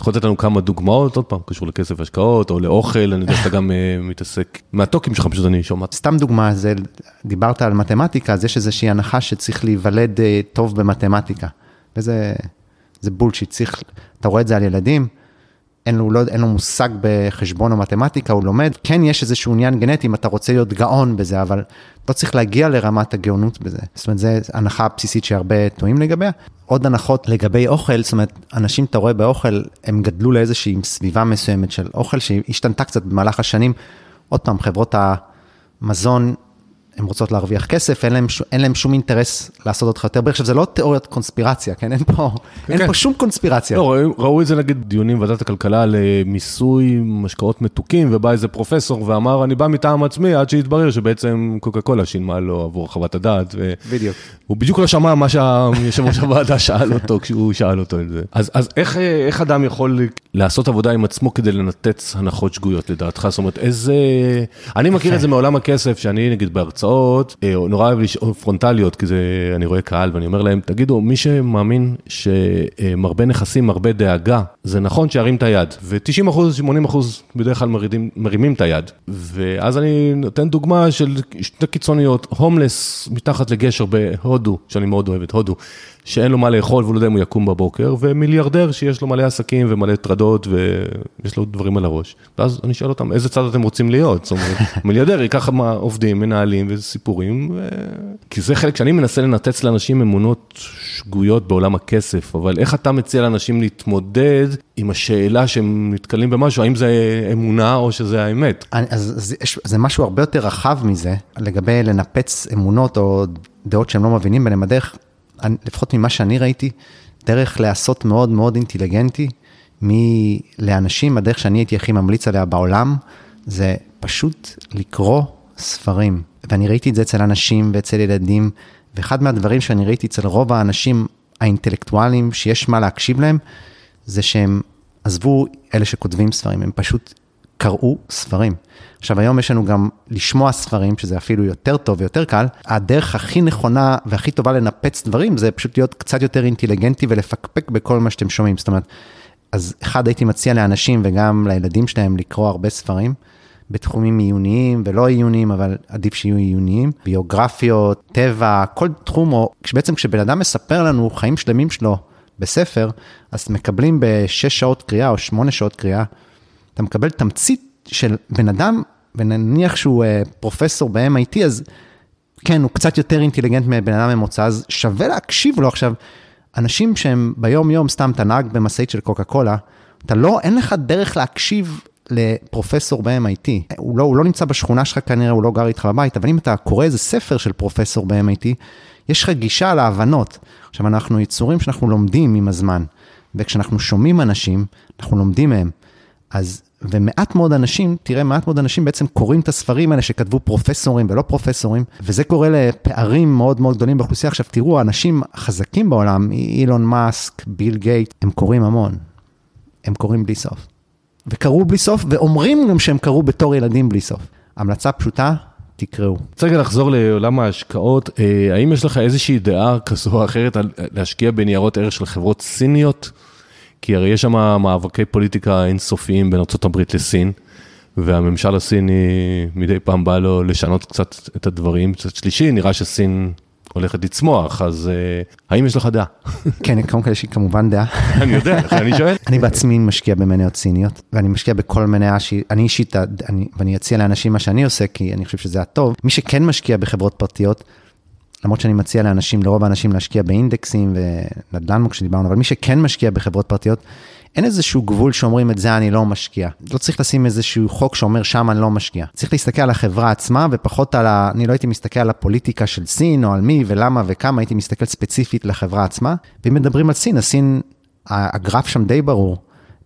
יכול לתת לנו כמה דוגמאות, עוד פעם, קשור לכסף השקעות או לאוכל, אני יודע שאתה גם uh, מתעסק, מהטוקים שלך פשוט אני שומע. סתם דוגמה, זה, דיברת על מתמטיקה, אז יש איזושהי הנחה שצריך להיוולד uh, טוב במתמטיקה. וזה בולשיט, צריך, אתה רואה את זה על ילדים, אין לו, לא, אין לו מושג בחשבון או מתמטיקה, הוא לומד. כן יש איזשהו עניין גנטי אם אתה רוצה להיות גאון בזה, אבל לא צריך להגיע לרמת הגאונות בזה. זאת אומרת, זו הנחה בסיסית שהרבה טועים לגביה. עוד הנחות לגבי אוכל, זאת אומרת, אנשים, אתה רואה באוכל, הם גדלו לאיזושהי סביבה מסוימת של אוכל שהשתנתה קצת במהלך השנים. עוד פעם, חברות המזון הן רוצות להרוויח כסף, אין להם, אין להם שום אינטרס לעשות אותך יותר. עכשיו, זה לא תיאוריית קונספירציה, כן? אין פה, כן. אין פה שום קונספירציה. לא, ראו, ראו את זה נגיד דיונים בוועדת הכלכלה על אה, מיסוי משקאות מתוקים, ובא איזה פרופסור ואמר, אני בא מטעם עצמי, עד שהתברר שבעצם קוקה קולה שינמה לו עבור חוות הדעת. ו... בדיוק. הוא בדיוק לא שמע מה שיושב ראש הוועדה שאל אותו, כשהוא שאל אותו את זה. אז, אז איך, איך אדם יכול לעשות עבודה עם עצמו כדי לנתץ הנחות שגויות לדעתך? זאת אומרת, איזה... אני מכיר את זה מעולם הכסף, שאני נגיד בהרצאות. אה, נורא אוהב לשאול פרונטליות, כי זה, אני רואה קהל ואני אומר להם, תגידו, מי שמאמין שמרבה נכסים, מרבה דאגה, זה נכון שירים את היד, ו-90 אחוז, 80 אחוז בדרך כלל מרימים, מרימים את היד. ואז אני נותן דוגמה של שתי קיצוניות, הומלס מתחת לגשר בהודו, שאני מאוד אוהב את הודו, שאין לו מה לאכול והוא לא יודע אם הוא יקום בבוקר, ומיליארדר שיש לו מלא עסקים ומלא טרדות ויש לו דברים על הראש. ואז אני שואל אותם, איזה צד אתם רוצים להיות? זאת אומרת, מיליארדר ייקח מה עובדים, מנהלים וסיפורים, ו... כי זה חלק שאני מנסה לנתץ לאנשים אמונות שגויות בעולם הכסף, אבל איך אתה מציע לאנשים להתמודד עם השאלה שהם נתקלים במשהו, האם זה אמונה או שזה האמת? אני, אז, אז זה משהו הרבה יותר רחב מזה, לגבי לנפץ אמונות או דעות שהם לא מבינים ביניהם, הדרך לפחות ממה שאני ראיתי, דרך להיעשות מאוד מאוד אינטליגנטי, לאנשים, הדרך שאני הייתי הכי ממליץ עליה בעולם, זה פשוט לקרוא ספרים. ואני ראיתי את זה אצל אנשים ואצל ילדים, ואחד מהדברים שאני ראיתי אצל רוב האנשים האינטלקטואלים, שיש מה להקשיב להם, זה שהם עזבו אלה שכותבים ספרים, הם פשוט קראו ספרים. עכשיו, היום יש לנו גם לשמוע ספרים, שזה אפילו יותר טוב ויותר קל. הדרך הכי נכונה והכי טובה לנפץ דברים, זה פשוט להיות קצת יותר אינטליגנטי ולפקפק בכל מה שאתם שומעים. זאת אומרת, אז אחד, הייתי מציע לאנשים וגם לילדים שלהם לקרוא הרבה ספרים. בתחומים עיוניים ולא עיוניים, אבל עדיף שיהיו עיוניים, ביוגרפיות, טבע, כל תחום, או בעצם כשבן אדם מספר לנו חיים שלמים שלו בספר, אז מקבלים בשש שעות קריאה או שמונה שעות קריאה, אתה מקבל תמצית של בן אדם, ונניח שהוא uh, פרופסור ב-MIT, אז כן, הוא קצת יותר אינטליגנט מבן אדם ממוצע, אז שווה להקשיב לו עכשיו. אנשים שהם ביום-יום, סתם אתה נהג במשאית של קוקה קולה, אתה לא, אין לך דרך להקשיב לפרופסור ב-MIT. הוא לא, הוא לא נמצא בשכונה שלך כנראה, הוא לא גר איתך בבית, אבל אם אתה קורא איזה ספר של פרופסור ב-MIT, יש לך גישה להבנות. עכשיו, אנחנו יצורים שאנחנו לומדים עם הזמן, וכשאנחנו שומעים אנשים, אנחנו לומדים מהם. אז, ומעט מאוד אנשים, תראה, מעט מאוד אנשים בעצם קוראים את הספרים האלה שכתבו פרופסורים ולא פרופסורים, וזה קורה לפערים מאוד מאוד גדולים באוכלוסייה. עכשיו תראו, האנשים החזקים בעולם, אילון מאסק, ביל גייט, הם קוראים המון. הם קוראים בלי סוף. וקראו בלי סוף, ואומרים גם שהם קראו בתור ילדים בלי סוף. המלצה פשוטה, תקראו. רוצה רגע לחזור לעולם ההשקעות, אה, האם יש לך איזושהי דעה כזו או אחרת על להשקיע בניירות ערך של חברות סיניות? כי הרי יש שם מאבקי פוליטיקה אינסופיים בין ארה"ב לסין, והממשל הסיני מדי פעם בא לו לשנות קצת את הדברים. קצת שלישי, נראה שסין הולכת לצמוח, אז uh, האם יש לך דעה? כן, קודם כל יש לי כמובן דעה. אני יודע, לכן אני שואל. אני בעצמי משקיע במניות סיניות, ואני משקיע בכל מניה שאני אישית, ואני אציע לאנשים מה שאני עושה, כי אני חושב שזה הטוב. מי שכן משקיע בחברות פרטיות, למרות שאני מציע לאנשים, לרוב האנשים להשקיע באינדקסים ונדל"ן כשדיברנו, אבל מי שכן משקיע בחברות פרטיות, אין איזשהו גבול שאומרים את זה אני לא משקיע. לא צריך לשים איזשהו חוק שאומר שם אני לא משקיע. צריך להסתכל על החברה עצמה ופחות על ה... אני לא הייתי מסתכל על הפוליטיקה של סין או על מי ולמה וכמה, הייתי מסתכל ספציפית לחברה עצמה. ואם מדברים על סין, אז סין, הגרף שם די ברור.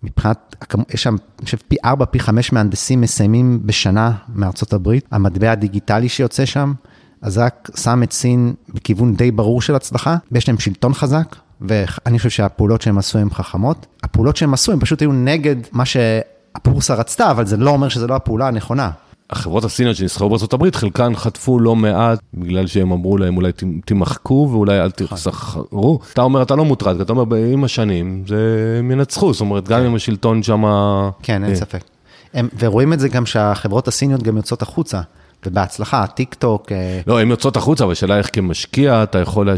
מבחינת, יש שם, אני חושב, פי 4, פי 5 מהנדסים מסיימים בשנה מארצות הברית. המטבע הדיגיטלי שיוצא שם, אז רק שם את סין בכיוון די ברור של הצלחה, ויש להם שלטון חזק, ואני חושב שהפעולות שהם עשו הן חכמות. הפעולות שהם עשו, הם פשוט היו נגד מה שהבורסה רצתה, אבל זה לא אומר שזו לא הפעולה הנכונה. החברות הסיניות שנסחרו הברית, חלקן חטפו לא מעט בגלל שהם אמרו להם אולי תמחקו ואולי אל תסחרו. אתה אומר אתה לא מוטרד, אתה אומר עם השנים זה הם ינצחו, זאת אומרת גם אם השלטון שם... כן, אין אה. ספק. ורואים את זה גם שהחברות הסיניות גם יוצאות החוצה. ובהצלחה, טיק טוק. אה, לא, הן יוצאות החוצה, אבל השאלה איך כמשקיע אתה יכול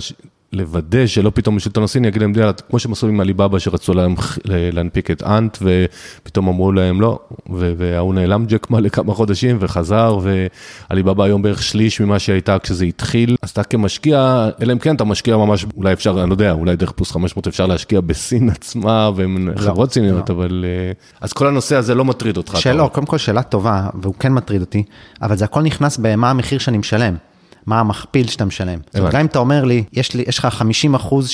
לוודא שלא פתאום השלטון הסיני יגיד להם, כמו שהם עשו עם עליבאבא שרצו להם להנפיק את אנט ופתאום אמרו להם לא, וההוא נעלם ג'ק מה לכמה חודשים וחזר ועליבאבא היום בערך שליש ממה שהייתה כשזה התחיל, אז אתה כמשקיע, אלא אם כן אתה משקיע ממש, אולי אפשר, אני לא יודע, אולי דרך פלוס 500 אפשר להשקיע בסין עצמה ועם לא, חברות סיניות, לא. אבל אה, אז כל הנושא הזה לא מטריד אותך. שאלה, קודם כל שאלה טובה, והוא כן מטריד אותי, אבל זה הכל נכנס במה המחיר שאני משלם. מה המכפיל שאתה משלם. זאת אומרת, גם אם אתה אומר לי, יש, לי, יש לך 50 אחוז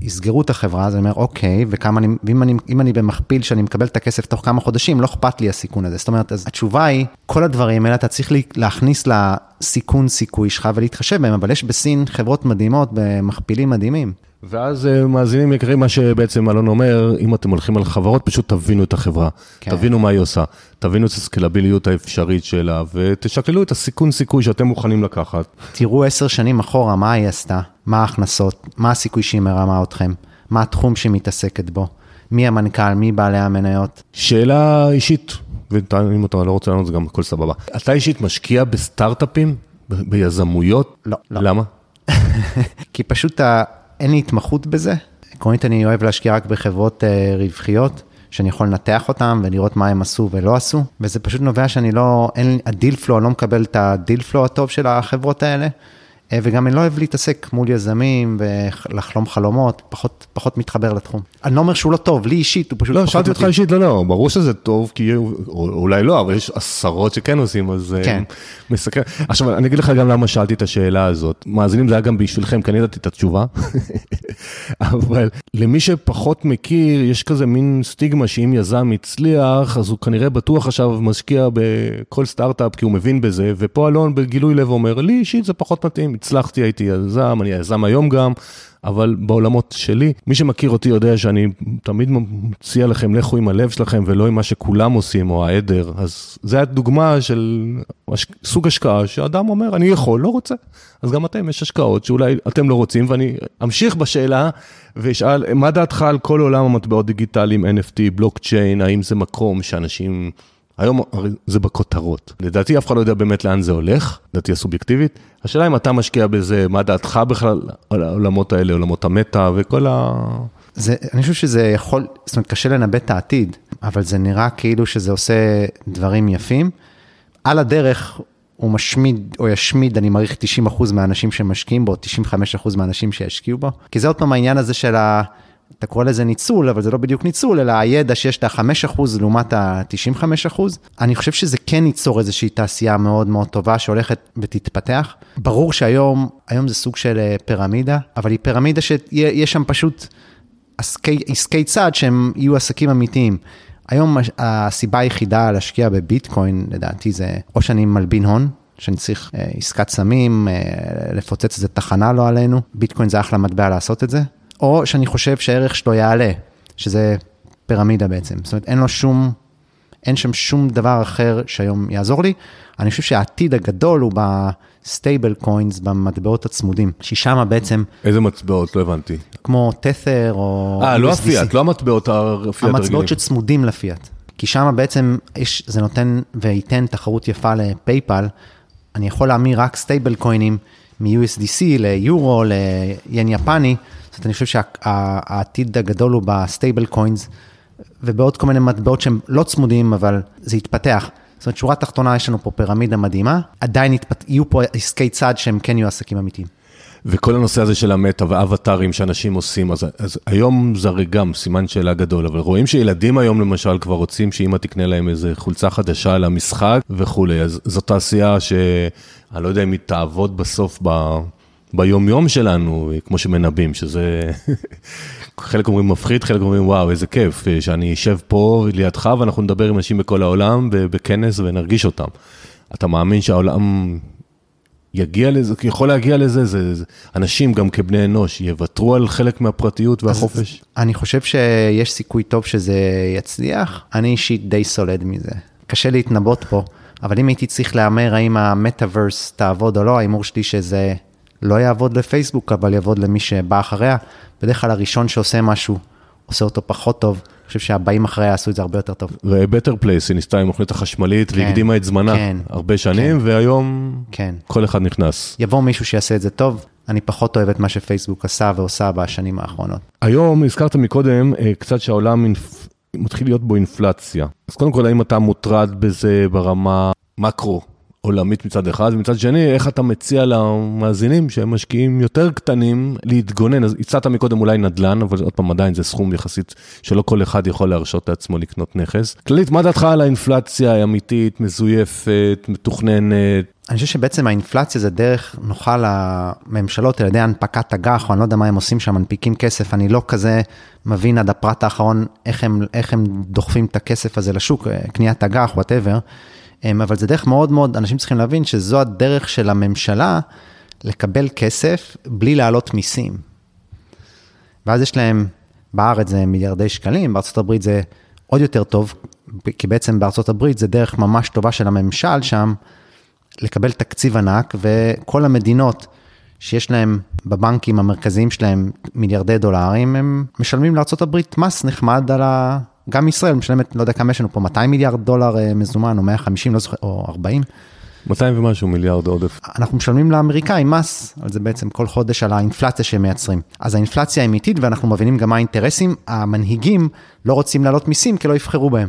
שיסגרו את החברה, אז אני אומר, אוקיי, וכמה אני, ואם אני, אני במכפיל שאני מקבל את הכסף תוך כמה חודשים, לא אכפת לי הסיכון הזה. זאת אומרת, אז התשובה היא, כל הדברים האלה אתה צריך להכניס לסיכון סיכוי שלך ולהתחשב בהם, אבל יש בסין חברות מדהימות במכפילים מדהימים. ואז אה, מאזינים יקרים, מה שבעצם אלון אומר, אם אתם הולכים על חברות, פשוט תבינו את החברה. כן. תבינו מה היא עושה, תבינו את הסקלביליות האפשרית שלה, ותשקללו את הסיכון סיכוי שאתם מוכנים לקחת. תראו עשר שנים אחורה מה היא עשתה, מה ההכנסות, מה הסיכוי שהיא מרמה אתכם, מה התחום שהיא מתעסקת בו, מי המנכ"ל, מי בעלי המניות. שאלה אישית, ואם אתה לא רוצה לענות, זה גם הכל סבבה. אתה אישית משקיע בסטארט-אפים, ביזמויות? לא, לא. למה? כי פשוט ה... אין לי התמחות בזה. עקרונית אני אוהב להשקיע רק בחברות אה, רווחיות, שאני יכול לנתח אותן ולראות מה הם עשו ולא עשו, וזה פשוט נובע שאני לא, אין ה deal flow, אני לא מקבל את ה deal flow הטוב של החברות האלה, וגם אני לא אוהב להתעסק מול יזמים ולחלום חלומות, פחות, פחות מתחבר לתחום. אני לא אומר שהוא לא טוב, לי אישית הוא פשוט לא, פחות שאלתי אותך. אישית, לא, לא, ברור שזה טוב, כי או- אולי לא, אבל יש עשרות שכן עושים, אז אה, כן. מסקרן. עכשיו, אני אגיד לך גם למה שאלתי את השאלה הזאת. מאזינים, זה היה גם בשבילכם, כי אני ידעתי את התשובה. אבל למי שפחות מכיר, יש כזה מין סטיגמה שאם יזם הצליח, אז הוא כנראה בטוח עכשיו משקיע בכל סטארט-אפ, כי הוא מבין בזה, ופה אלון בגילוי לב אומר, לי אישית זה פחות מתאים, הצלחתי, הייתי יזם, אני יזם היום גם. אבל בעולמות שלי, מי שמכיר אותי יודע שאני תמיד מציע לכם, לכו עם הלב שלכם ולא עם מה שכולם עושים או העדר. אז זה הדוגמה של הש- סוג השקעה שאדם אומר, אני יכול, לא רוצה. אז גם אתם, יש השקעות שאולי אתם לא רוצים, ואני אמשיך בשאלה ואשאל, מה דעתך על כל עולם המטבעות דיגיטליים, NFT, בלוקצ'יין, האם זה מקום שאנשים... היום הרי זה בכותרות. לדעתי אף אחד לא יודע באמת לאן זה הולך, לדעתי הסובייקטיבית. השאלה אם אתה משקיע בזה, מה דעתך בכלל על העולמות האלה, עולמות המטא וכל ה... זה, אני חושב שזה יכול, זאת אומרת, קשה לנבא את העתיד, אבל זה נראה כאילו שזה עושה דברים יפים. על הדרך הוא משמיד או ישמיד, אני מעריך 90% מהאנשים שמשקיעים בו, 95% מהאנשים שישקיעו בו, כי זה עוד פעם העניין הזה של ה... אתה קורא לזה ניצול, אבל זה לא בדיוק ניצול, אלא הידע שיש את ה-5% לעומת ה-95%. אני חושב שזה כן ייצור איזושהי תעשייה מאוד מאוד טובה שהולכת ותתפתח. ברור שהיום, היום זה סוג של אה, פירמידה, אבל היא פירמידה שיש שם פשוט עסקי, עסקי צד שהם יהיו עסקים אמיתיים. היום הסיבה היחידה להשקיע בביטקוין, לדעתי, זה או שאני מלבין הון, שאני צריך אה, עסקת סמים, אה, לפוצץ איזה תחנה לא עלינו, ביטקוין זה אחלה מטבע לעשות את זה, או שאני חושב שהערך שלו יעלה, שזה פירמידה בעצם. זאת אומרת, אין לו שום, אין שם שום דבר אחר שהיום יעזור לי. אני חושב שהעתיד הגדול הוא ב-stable coins, במטבעות הצמודים, ששם בעצם, איזה מטבעות? לא הבנתי. כמו Tether או... אה, לא. הפיאט, לא המטבעות הפיאט הרגילים. המטבעות שצמודים לפיאט. כי שם בעצם יש, זה נותן וייתן תחרות יפה ל-PayPal. אני יכול להמיר רק stable coinים מ-USDC ליורו, ליין יפני. זאת אומרת, אני חושב שהעתיד הגדול הוא ב-stable coins, ובעוד כל מיני מטבעות שהם לא צמודים, אבל זה יתפתח. זאת אומרת, שורה תחתונה, יש לנו פה פירמידה מדהימה, עדיין יתפת... יהיו פה עסקי צד שהם כן יהיו עסקים אמיתיים. וכל הנושא הזה של המטא ואבטארים שאנשים עושים, אז, אז היום זה הרי גם סימן שאלה גדול, אבל רואים שילדים היום למשל כבר רוצים שאמא תקנה להם איזה חולצה חדשה למשחק וכולי, אז זו תעשייה שאני לא יודע אם היא תעבוד בסוף ב... ביום-יום שלנו, כמו שמנבאים, שזה חלק אומרים מפחיד, חלק אומרים וואו, איזה כיף, שאני אשב פה לידך ואנחנו נדבר עם אנשים בכל העולם בכנס ונרגיש אותם. אתה מאמין שהעולם יגיע לזה, יכול להגיע לזה, זה, זה, אנשים גם כבני אנוש יוותרו על חלק מהפרטיות והחופש? אני חושב שיש סיכוי טוב שזה יצליח, אני אישית די סולד מזה. קשה להתנבאות פה, אבל אם הייתי צריך להמר האם המטאוורס תעבוד או לא, ההימור שלי שזה לא יעבוד לפייסבוק, אבל יעבוד למי שבא אחריה. בדרך כלל הראשון שעושה משהו, עושה אותו פחות טוב. אני חושב שהבאים אחריה יעשו את זה הרבה יותר טוב. ו-Better Place, היא ניסתה עם מכונית החשמלית כן, והקדימה את זמנה כן, הרבה שנים, כן. והיום כן. כל אחד נכנס. יבוא מישהו שיעשה את זה טוב, אני פחות אוהב את מה שפייסבוק עשה ועושה בשנים האחרונות. היום, הזכרת מקודם, אה, קצת שהעולם אינפ... מתחיל להיות בו אינפלציה. אז קודם כל, האם אתה מוטרד בזה ברמה מקרו? עולמית מצד אחד, ומצד שני, איך אתה מציע למאזינים שהם משקיעים יותר קטנים להתגונן? אז הצעת מקודם אולי נדל"ן, אבל עוד פעם עדיין זה סכום יחסית שלא כל אחד יכול להרשות לעצמו לקנות נכס. כללית, מה דעתך על האינפלציה האמיתית, מזויפת, מתוכננת? אני חושב שבעצם האינפלציה זה דרך נוחה לממשלות על ידי הנפקת אג"ח, או אני לא יודע מה הם עושים שם, מנפיקים כסף, אני לא כזה מבין עד הפרט האחרון איך הם, איך הם דוחפים את הכסף הזה לשוק, קניית אג"ח, whatever. אבל זה דרך מאוד מאוד, אנשים צריכים להבין שזו הדרך של הממשלה לקבל כסף בלי להעלות מיסים. ואז יש להם, בארץ זה מיליארדי שקלים, הברית זה עוד יותר טוב, כי בעצם הברית זה דרך ממש טובה של הממשל שם, לקבל תקציב ענק, וכל המדינות שיש להם בבנקים המרכזיים שלהם מיליארדי דולרים, הם משלמים הברית מס נחמד על ה... גם ישראל משלמת, לא יודע כמה יש לנו פה, 200 מיליארד דולר אה, מזומן, או 150, לא זוכר, או 40. 200 ומשהו מיליארד עודף. אנחנו משלמים לאמריקאים מס על זה בעצם כל חודש על האינפלציה שהם מייצרים. אז האינפלציה היא אמיתית ואנחנו מבינים גם מה האינטרסים, המנהיגים לא רוצים להעלות מיסים כי לא יבחרו בהם.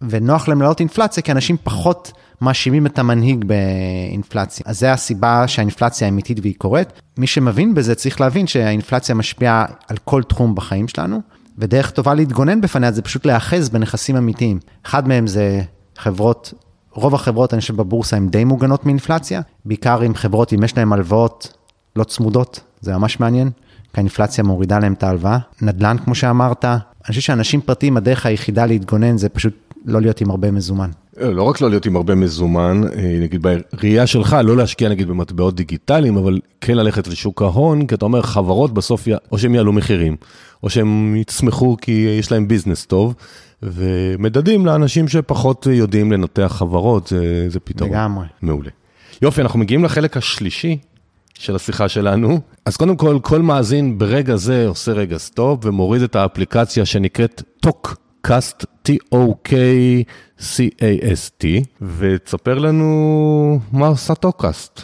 ונוח להם להעלות אינפלציה כי אנשים פחות מאשימים את המנהיג באינפלציה. אז זה הסיבה שהאינפלציה אמיתית והיא קורית. מי שמבין בזה צריך להבין שהאינפלציה משפיעה על כל תחום בחיים שלנו, ודרך טובה להתגונן בפניה זה פשוט להיאחז בנכסים אמיתיים. אחד מהם זה חברות, רוב החברות אני חושב בבורסה הן די מוגנות מאינפלציה, בעיקר עם חברות, אם יש להן הלוואות לא צמודות, זה ממש מעניין, כי האינפלציה מורידה להם את ההלוואה. נדל"ן כמו שאמרת, אני חושב שאנשים פרטיים הדרך היחידה להתגונן זה פשוט לא להיות עם הרבה מזומן. אה, לא רק לא להיות עם הרבה מזומן, אה, נגיד בראייה שלך, לא להשקיע נגיד במטבעות דיגיטליים, אבל כן ללכת לשוק ההון, כי אתה אומר חברות בסוף, או שהם יעלו מחירים, או שהם יצמחו כי יש להם business טוב, ומדדים לאנשים שפחות יודעים לנתח חברות, זה, זה פתרון. לגמרי. מעולה. יופי, אנחנו מגיעים לחלק השלישי של השיחה שלנו. אז קודם כל, כל מאזין ברגע זה עושה רגע stop ומוריד את האפליקציה שנקראת טוק. קאסט, T-O-K-C-A-S-T, ותספר לנו מה עושה טוקאסט.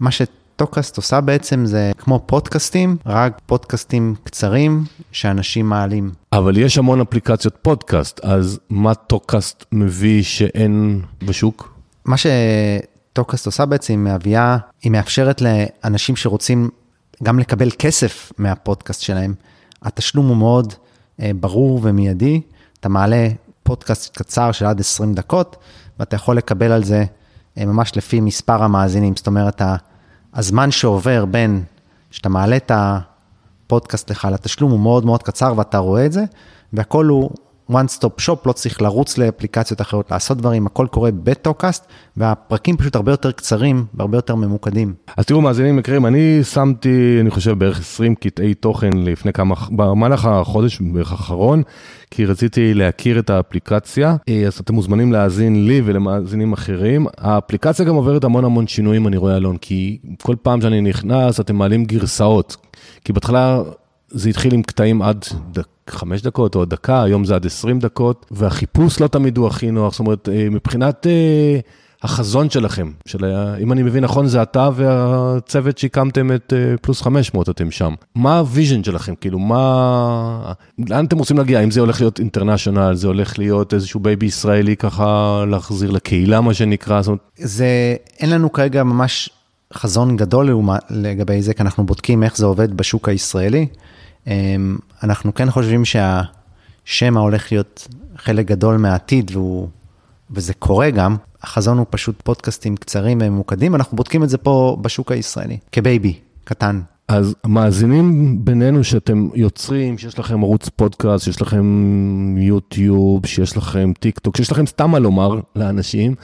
מה שטוקאסט עושה בעצם זה כמו פודקאסטים, רק פודקאסטים קצרים שאנשים מעלים. אבל יש המון אפליקציות פודקאסט, אז מה טוקאסט מביא שאין בשוק? מה שטוקאסט עושה בעצם, היא מביאה, היא מאפשרת לאנשים שרוצים גם לקבל כסף מהפודקאסט שלהם. התשלום הוא מאוד אה, ברור ומיידי, אתה מעלה פודקאסט קצר של עד 20 דקות, ואתה יכול לקבל על זה אה, ממש לפי מספר המאזינים, זאת אומרת, הזמן שעובר בין שאתה מעלה את הפודקאסט לך לתשלום הוא מאוד מאוד קצר ואתה רואה את זה, והכל הוא one stop shop, לא צריך לרוץ לאפליקציות אחרות, לעשות דברים, הכל קורה בטוקאסט, והפרקים פשוט הרבה יותר קצרים והרבה יותר ממוקדים. אז תראו, מאזינים יקרים, אני שמתי, אני חושב, בערך 20 קטעי תוכן לפני כמה, במהלך החודש בערך האחרון, כי רציתי להכיר את האפליקציה, אז אתם מוזמנים להאזין לי ולמאזינים אחרים. האפליקציה גם עוברת המון המון שינויים, אני רואה, אלון, כי כל פעם שאני נכנס, אתם מעלים גרסאות. כי בהתחלה זה התחיל עם קטעים עד דק, חמש דקות או דקה, היום זה עד עשרים דקות, והחיפוש לא תמיד הוא הכי נוח, זאת אומרת, אה, מבחינת אה, החזון שלכם, של, אם אני מבין נכון, זה אתה והצוות שהקמתם את אה, פלוס 500, אתם שם. מה ה-vision שלכם? כאילו, מה... לאן אתם רוצים להגיע? האם זה הולך להיות international, זה הולך להיות איזשהו baby ישראלי ככה, להחזיר לקהילה, מה שנקרא? זאת אומרת... זה, אין לנו כרגע ממש חזון גדול לגבי זה, כי אנחנו בודקים איך זה עובד בשוק הישראלי. אמ, אנחנו כן חושבים שהשמע הולך להיות חלק גדול מהעתיד, והוא, וזה קורה גם. החזון הוא פשוט פודקאסטים קצרים וממוקדים, אנחנו בודקים את זה פה בשוק הישראלי, כ-baby, קטן. אז מאזינים בינינו שאתם יוצרים, שיש לכם ערוץ פודקאסט, שיש לכם יוטיוב, שיש לכם טיק טוק, שיש לכם סתם מה לומר לאנשים,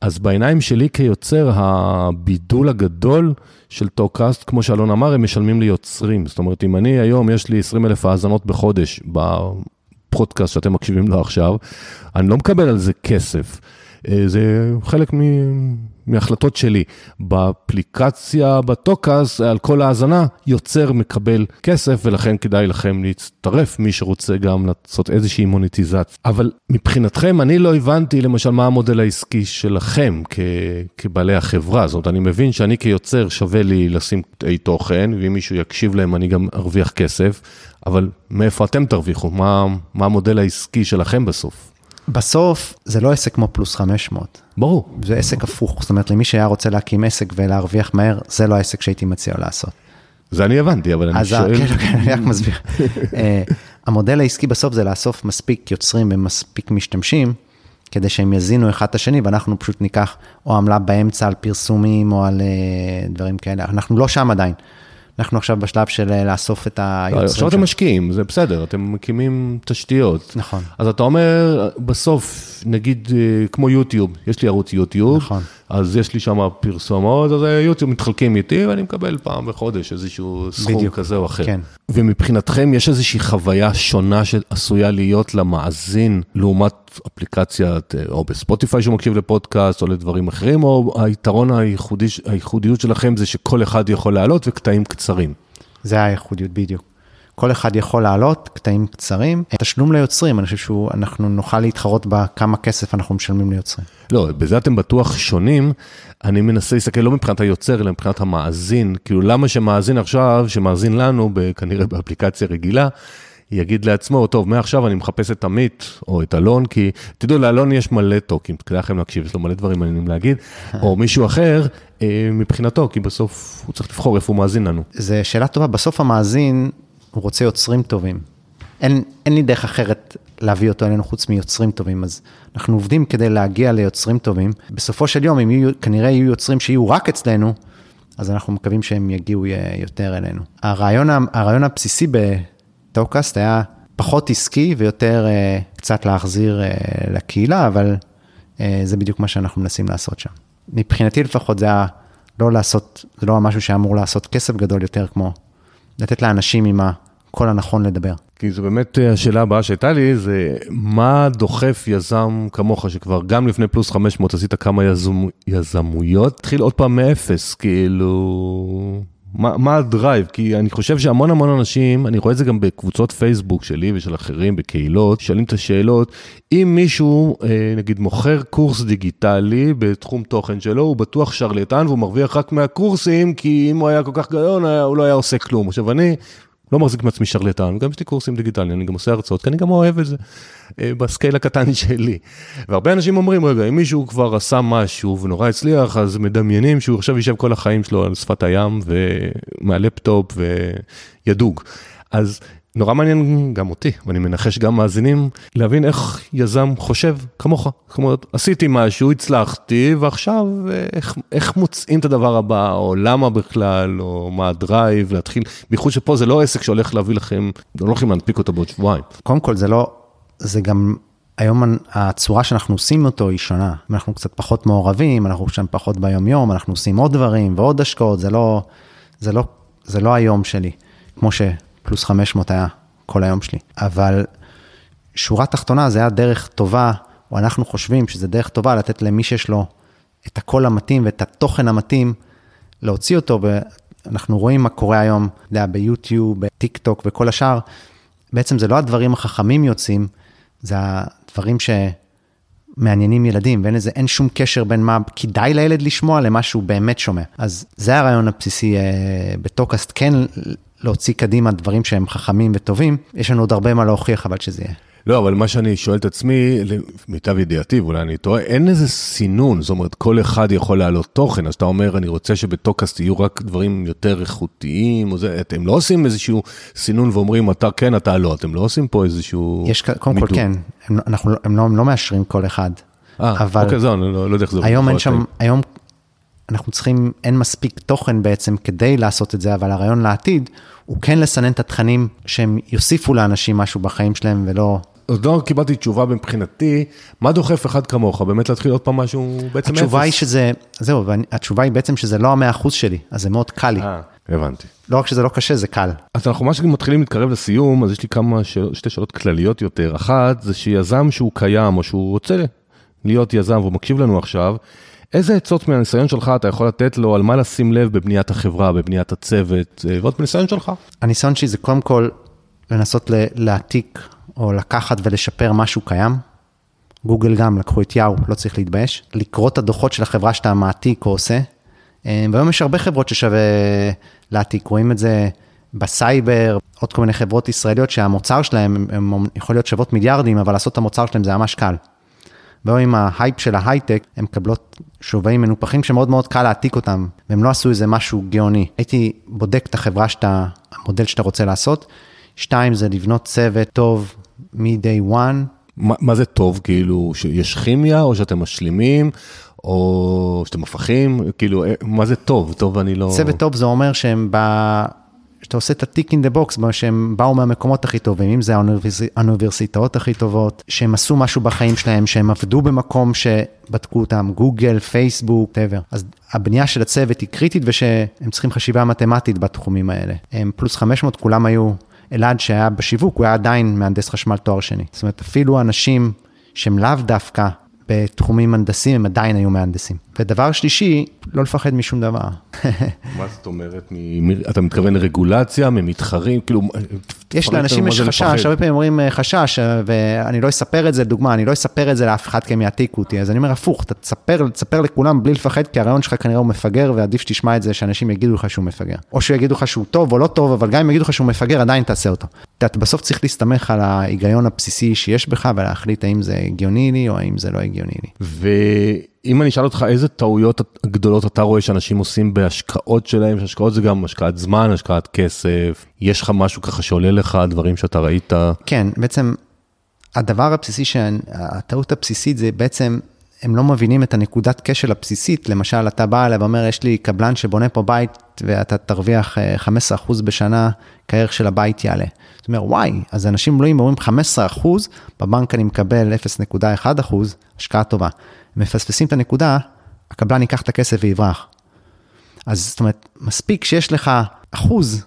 אז בעיניים שלי כיוצר, הבידול הגדול של טוקאסט, כמו שאלון אמר, הם משלמים ליוצרים. זאת אומרת, אם אני היום, יש לי 20 אלף האזנות בחודש בפודקאסט שאתם מקשיבים לו עכשיו, אני לא מקבל על זה כסף. אה, זה חלק מהחלטות שלי. באפליקציה, בטוקאס, על כל האזנה, יוצר מקבל כסף, ולכן כדאי לכם להצטרף, מי שרוצה גם לעשות איזושהי מוניטיזציה. אבל מבחינתכם, אני לא הבנתי למשל מה המודל העסקי שלכם כ- כבעלי החברה. זאת אומרת, אני מבין שאני כיוצר שווה לי לשים קטעי תוכן, ואם מישהו יקשיב להם אני גם ארוויח כסף, אבל מאיפה אתם תרוויחו? מה, מה המודל העסקי שלכם בסוף? בסוף זה לא עסק כמו פלוס 500. ברור. זה עסק הפוך, זאת אומרת למי שהיה רוצה להקים עסק ולהרוויח מהר, זה לא העסק שהייתי מציע לעשות. זה אני הבנתי, אבל אני שואל... כן, כן, אני רק מסביר. אה, המודל העסקי בסוף זה לאסוף מספיק יוצרים ומספיק משתמשים, כדי שהם יזינו אחד את השני, ואנחנו פשוט ניקח או עמלה באמצע על פרסומים או על אה, דברים כאלה. אנחנו לא שם עדיין. אנחנו עכשיו בשלב של אה, לאסוף את היוצרים. עכשיו אתם משקיעים, זה בסדר, אתם מקימים תשתיות. נכון. אז אתה אומר, בסוף נגיד אה, כמו יוטיוב, יש לי ערוץ יוטיוב, נכון. אז יש לי שם פרסומות, אז יוטיוב מתחלקים איתי ואני מקבל פעם בחודש איזשהו סכום בדיוק. כזה או אחר. כן. ומבחינתכם יש איזושהי חוויה שונה שעשויה להיות למאזין לעומת אפליקציית, אה, או בספוטיפיי שהוא מקשיב לפודקאסט או לדברים אחרים, או היתרון הייחודי, הייחודיות שלכם זה שכל אחד יכול לעלות וקטעים קצרים. זה הייחודיות בדיוק. כל אחד יכול לעלות, קטעים קצרים. תשלום ליוצרים, אני חושב שאנחנו נוכל להתחרות בכמה כסף אנחנו משלמים ליוצרים. לא, בזה אתם בטוח שונים. אני מנסה להסתכל לא מבחינת היוצר, אלא מבחינת המאזין. כאילו, למה שמאזין עכשיו, שמאזין לנו, כנראה באפליקציה רגילה, יגיד לעצמו, טוב, מעכשיו אני מחפש את עמית או את אלון, כי תדעו, לאלון יש מלא טוקים, כדאי לכם להקשיב, יש לו מלא דברים מעניינים להגיד, או מישהו אחר, אה, מבחינתו, כי בסוף הוא צריך לבחור איפה הוא מאזין לנו. זו שאלה טובה, בסוף המאזין, הוא רוצה יוצרים טובים. אין, אין לי דרך אחרת להביא אותו אלינו חוץ מיוצרים טובים, אז אנחנו עובדים כדי להגיע ליוצרים טובים. בסופו של יום, אם יהיו, כנראה יהיו יוצרים שיהיו רק אצלנו, אז אנחנו מקווים שהם יגיעו אה, יותר אלינו. הרעיון, הרעיון הבסיסי בטוקאסט היה פחות עסקי ויותר אה, קצת להחזיר אה, לקהילה, אבל אה, זה בדיוק מה שאנחנו מנסים לעשות שם. מבחינתי לפחות זה היה לא לעשות, זה לא משהו שהיה אמור לעשות כסף גדול יותר כמו לתת לאנשים עם הקול הנכון לדבר. כי זו באמת השאלה הבאה שהייתה לי, זה מה דוחף יזם כמוך, שכבר גם לפני פלוס 500 עשית כמה יזמ, יזמויות, התחיל עוד פעם מאפס, כאילו, מה, מה ה-drive? כי אני חושב שהמון המון אנשים, אני רואה את זה גם בקבוצות פייסבוק שלי ושל אחרים, בקהילות, שואלים את השאלות, אם מישהו, אה, נגיד, מוכר קורס דיגיטלי בתחום תוכן שלו, הוא בטוח שרלטן והוא מרוויח רק מהקורסים, כי אם הוא היה כל כך היה- הוא לא היה עושה כלום. עכשיו, אני... לא מחזיק מעצמי שרלטן, גם יש לי קורסים דיגיטליים, אני גם עושה הרצאות, כי אני גם אוהב את זה, אה, ב-scale הקטן שלי. והרבה אנשים אומרים, רגע, אם מישהו כבר עשה משהו ונורא הצליח, אז מדמיינים שהוא עכשיו יישב כל החיים שלו על שפת הים ומהלפטופ וידוג. אז נורא מעניין גם אותי, ואני מנחש גם מאזינים, להבין איך יזם חושב כמוך. זאת אומרת, עשיתי משהו, הצלחתי, ועכשיו אה, איך, איך מוצאים את הדבר הבא, או למה בכלל, או מה ה-drive, להתחיל, בייחוד שפה זה לא עסק שהולך להביא לכם, לא הולכים להנפיק אותו בעוד שבועיים. קודם כל זה לא, זה גם, היום הצורה שאנחנו עושים אותו היא שונה. אנחנו קצת פחות מעורבים, אנחנו שם פחות ביום יום, אנחנו עושים עוד דברים ועוד השקעות, זה לא, זה לא, זה לא היום שלי, כמו שפלוס 500 היה כל היום שלי. אבל שורה תחתונה זה היה דרך טובה, או אנחנו חושבים שזה דרך טובה לתת למי שיש לו את הקול המתאים ואת התוכן המתאים, להוציא אותו, ואנחנו רואים מה קורה היום, אתה יודע, ביוטיוב, בטיק טוק וכל השאר, בעצם זה לא הדברים החכמים יוצאים, זה הדברים שמעניינים ילדים, ואין איזה, אין שום קשר בין מה כדאי לילד לשמוע למה שהוא באמת שומע. אז זה הרעיון הבסיסי אה, בטוקאסט, כן להוציא קדימה דברים שהם חכמים וטובים, יש לנו עוד הרבה מה להוכיח אבל שזה יהיה. לא, אבל מה שאני שואל את עצמי, למיטב ידיעתי, ואולי אני טועה, אין איזה סינון, זאת אומרת, כל אחד יכול להעלות תוכן, אז אתה אומר, אני רוצה שבטוקאסט יהיו רק דברים יותר איכותיים, או זה, אתם לא עושים איזשהו סינון ואומרים, אתה כן, אתה לא, אתם לא עושים פה איזשהו... יש, קודם כל מידור. כן, הם, לא- אנחנו, לא- הם, לא, הם לא מאשרים כל אחד. אה, אבל- אוקיי, זהו, אני לא, לא יודע איך זה. היום אין שם, היום אנחנו צריכים, אין מספיק תוכן בעצם כדי לעשות את זה, אבל הרעיון לעתיד הוא כן לסנן את התכנים שהם יוסיפו לאנשים משהו בחיים שלהם ולא... עוד לא קיבלתי תשובה מבחינתי, מה דוחף אחד כמוך, באמת להתחיל עוד פעם משהו בעצם? התשובה היא שזה, זהו, התשובה היא בעצם שזה לא המאה אחוז שלי, אז זה מאוד קל לי. אה, הבנתי. לא רק שזה לא קשה, זה קל. אז אנחנו ממש מתחילים להתקרב לסיום, אז יש לי כמה שאלות, שתי שאלות כלליות יותר. אחת, זה שיזם שהוא קיים, או שהוא רוצה להיות יזם והוא מקשיב לנו עכשיו, איזה עצות מהניסיון שלך אתה יכול לתת לו על מה לשים לב בבניית החברה, בבניית הצוות, אה, ועוד מהניסיון שלך? הניסיון שלי זה קודם כל לנסות להעתיק או לקחת ולשפר משהו קיים. גוגל גם לקחו את יאו, לא צריך להתבייש. לקרוא את הדוחות של החברה שאתה מעתיק או עושה. אה, והיום יש הרבה חברות ששווה להעתיק, רואים את זה בסייבר, עוד כל מיני חברות ישראליות שהמוצר שלהם, הם יכול להיות שוות מיליארדים, אבל לעשות את המוצר שלהם זה ממש קל. והיום עם ההייפ של ההייטק, הן מקבלות שווים מנופחים שמאוד מאוד קל להעתיק אותם, והם לא עשו איזה משהו גאוני. הייתי בודק את החברה שאתה, המודל שאתה רוצה לעשות. שתיים, זה לבנות צוות טוב מ-day one. מה, מה זה טוב, כאילו, שיש כימיה, או שאתם משלימים, או שאתם הפכים, כאילו, אה, מה זה טוב? טוב אני לא... צוות טוב זה אומר שהם ב... שאתה עושה את ה-tick in the box, שהם באו מהמקומות הכי טובים, אם זה האוניברסיטאות הכי טובות, שהם עשו משהו בחיים שלהם, שהם עבדו במקום שבדקו אותם, גוגל, פייסבוק, טבר. אז הבנייה של הצוות היא קריטית ושהם צריכים חשיבה מתמטית בתחומים האלה. הם פלוס 500, כולם היו, אלעד שהיה בשיווק, הוא היה עדיין מהנדס חשמל תואר שני. זאת אומרת, אפילו אנשים שהם לאו דווקא בתחומים הנדסים, הם עדיין היו מהנדסים. ודבר שלישי, לא לפחד משום דבר. מה זאת אומרת? אתה מתכוון לרגולציה, ממתחרים? כאילו... יש לאנשים יש חשש, הרבה פעמים אומרים אה, חשש, אה, ואני לא אספר את זה, דוגמה, אני לא אספר את זה לאף אחד כי הם יעתיקו אותי, אז אני אומר הפוך, אתה תספר, תספר לכולם בלי לפחד, כי הרעיון שלך כנראה הוא מפגר, ועדיף שתשמע את זה, שאנשים יגידו לך שהוא מפגר. או שיגידו לך שהוא טוב או לא טוב, אבל גם אם יגידו לך שהוא מפגר, עדיין תעשה אותו. אתה בסוף צריך להסתמך על ההיגיון הבסיסי שיש בך, ולהחליט האם זה הגיוני לי או האם זה לא הגיוני לי. אם אני אשאל אותך איזה טעויות גדולות אתה רואה שאנשים עושים בהשקעות שלהם, שהשקעות זה גם השקעת זמן, השקעת כסף, יש לך משהו ככה שעולה לך, דברים שאתה ראית? כן, בעצם הדבר הבסיסי, הטעות הבסיסית זה בעצם, הם לא מבינים את הנקודת כשל הבסיסית, למשל אתה בא אליי ואומר, יש לי קבלן שבונה פה בית ואתה תרוויח 15% אה, בשנה, כערך של הבית יעלה. זאת אומרת, וואי, אז אנשים לא אומרים 15%, בבנק אני מקבל 0.1%, השקעה טובה. מפספסים את הנקודה, הקבלן ייקח את הכסף ויברח. אז זאת אומרת, מספיק שיש לך אחוז,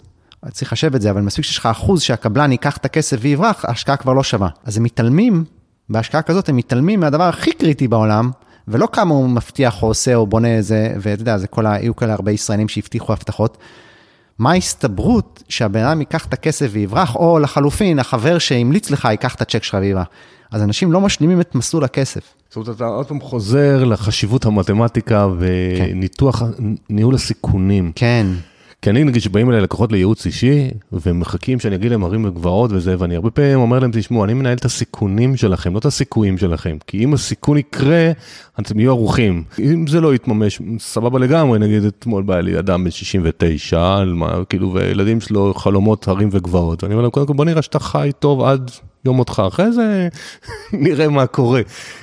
צריך לחשב את זה, אבל מספיק שיש לך אחוז שהקבלן ייקח את הכסף ויברח, ההשקעה כבר לא שווה. אז הם מתעלמים, בהשקעה כזאת הם מתעלמים מהדבר הכי קריטי בעולם, ולא כמה הוא מבטיח או עושה או בונה איזה, ואתה יודע, זה כל ה... היו כאלה הרבה ישראלים שהבטיחו הבטחות. מה ההסתברות שהבן אדם ייקח את הכסף ויברח, או לחלופין, החבר שהמליץ לך ייקח את הצ'ק שלך ויברח. אז אנשים לא משלימים את מסלול הכסף. זאת אומרת, אתה עוד פעם חוזר לחשיבות המתמטיקה וניתוח, כן. ניהול הסיכונים. כן. כי אני נגיד שבאים אליי לקוחות לייעוץ אישי, ומחכים שאני אגיד להם ערים וגבעות וזה, ואני הרבה פעמים אומר להם, תשמעו, אני מנהל את הסיכונים שלכם, לא את הסיכויים שלכם. כי אם הסיכון יקרה, אתם יהיו ערוכים. אם זה לא יתממש, סבבה לגמרי, נגיד אתמול בא לי אדם בן 69, כאילו, וילדים שלו חלומות הרים וגבעות. ואני אומר להם, קודם כל בוא נראה שאתה חי טוב עד יום מותך, אחרי זה נראה מה קורה.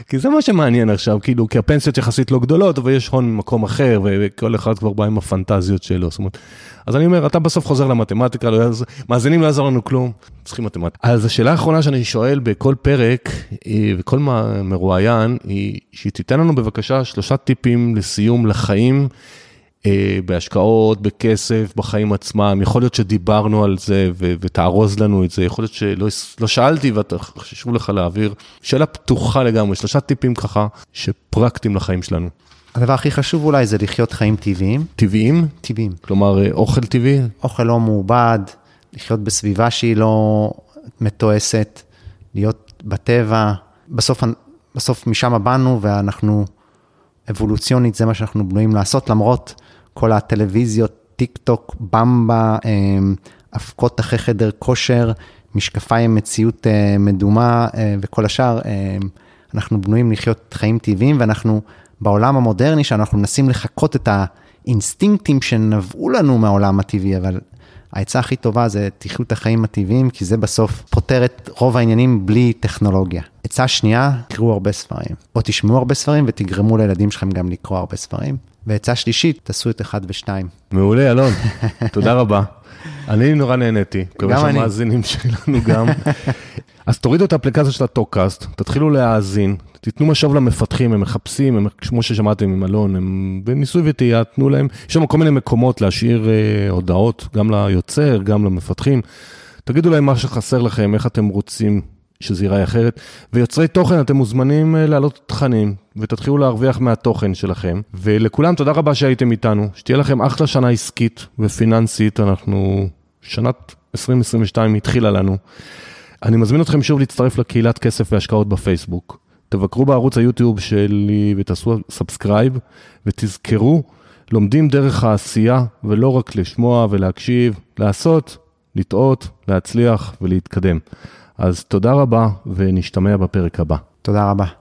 כי זה מה שמעניין עכשיו, כאילו, כי הפנסיות יחסית לא גדולות, אבל יש הון ממקום אחר, וכל אחד כבר בא עם הפנטזיות שלו. זאת אומרת, אז אני אומר, אתה בסוף חוזר למתמטיקה, לא מאזינים לא יעזור לנו כלום, צריכים מתמטיקה. אז השאלה האחרונה שאני שואל בכל פרק, וכל מרואיין, היא שתיתן לנו בבקשה שלושה טיפים לסיום לחיים. אה, בהשקעות, בכסף, בחיים עצמם, יכול להיות שדיברנו על זה ו- ותארוז לנו את זה, יכול להיות שלא לא שאלתי חשבו לך להעביר. שאלה פתוחה לגמרי, שלושה טיפים ככה שפרקטיים לחיים שלנו. הדבר הכי חשוב אולי זה לחיות חיים טבעיים. טבעיים? טבעיים. כלומר, אה, אוכל טבעי? אוכל לא מעובד, לחיות בסביבה שהיא לא מתועסת, להיות בטבע. בסוף, בסוף משם באנו ואנחנו, אבולוציונית זה מה שאנחנו בנויים לעשות, למרות כל הטלוויזיות, טיק טוק, במבה, אמ, אבקות אחרי חדר כושר, משקפיים מציאות אה, מדומה אה, וכל השאר, אנחנו בנויים לחיות חיים טבעיים ואנחנו בעולם המודרני שאנחנו מנסים לחקות את האינסטינקטים שנבעו לנו מהעולם הטבעי, אבל העצה הכי טובה זה תחיו את החיים הטבעיים, כי זה בסוף פותר את רוב העניינים בלי טכנולוגיה. עצה שנייה, תקראו הרבה ספרים, או תשמעו הרבה ספרים ותגרמו לילדים שלכם גם לקרוא הרבה ספרים. ועצה שלישית, תעשו את אחד ושתיים. מעולה, אלון, תודה רבה. אני נורא נהניתי, גם אני. המאזינים שלנו גם. אז תורידו את האפליקציה של הטוקאסט, תתחילו להאזין, תיתנו משוב למפתחים, הם מחפשים, הם, כמו ששמעתם עם אלון, הם בניסוי וטעייה, תנו להם, יש שם כל מיני מקומות להשאיר אה, הודעות, גם ליוצר, גם למפתחים. תגידו להם מה שחסר לכם, איך אתם רוצים שזה ייראה אחרת. ויוצרי תוכן, אתם מוזמנים אה, להעלות תכנים, ותתחילו להרוויח מהתוכן שלכם. ולכולם, תודה רבה שהייתם איתנו, שתהיה לכם אחלה שנה עסקית ופיננסית, אנחנו, שנת 2022 התחילה לנו. אני מזמין אתכם שוב להצטרף לקהילת כסף והשקעות בפייסבוק. תבקרו בערוץ היוטיוב שלי ותעשו subscribe, ותזכרו, לומדים דרך העשייה, ולא רק לשמוע ולהקשיב, לעשות, לטעות, להצליח ולהתקדם. אז תודה רבה, ונשתמע בפרק הבא. תודה רבה.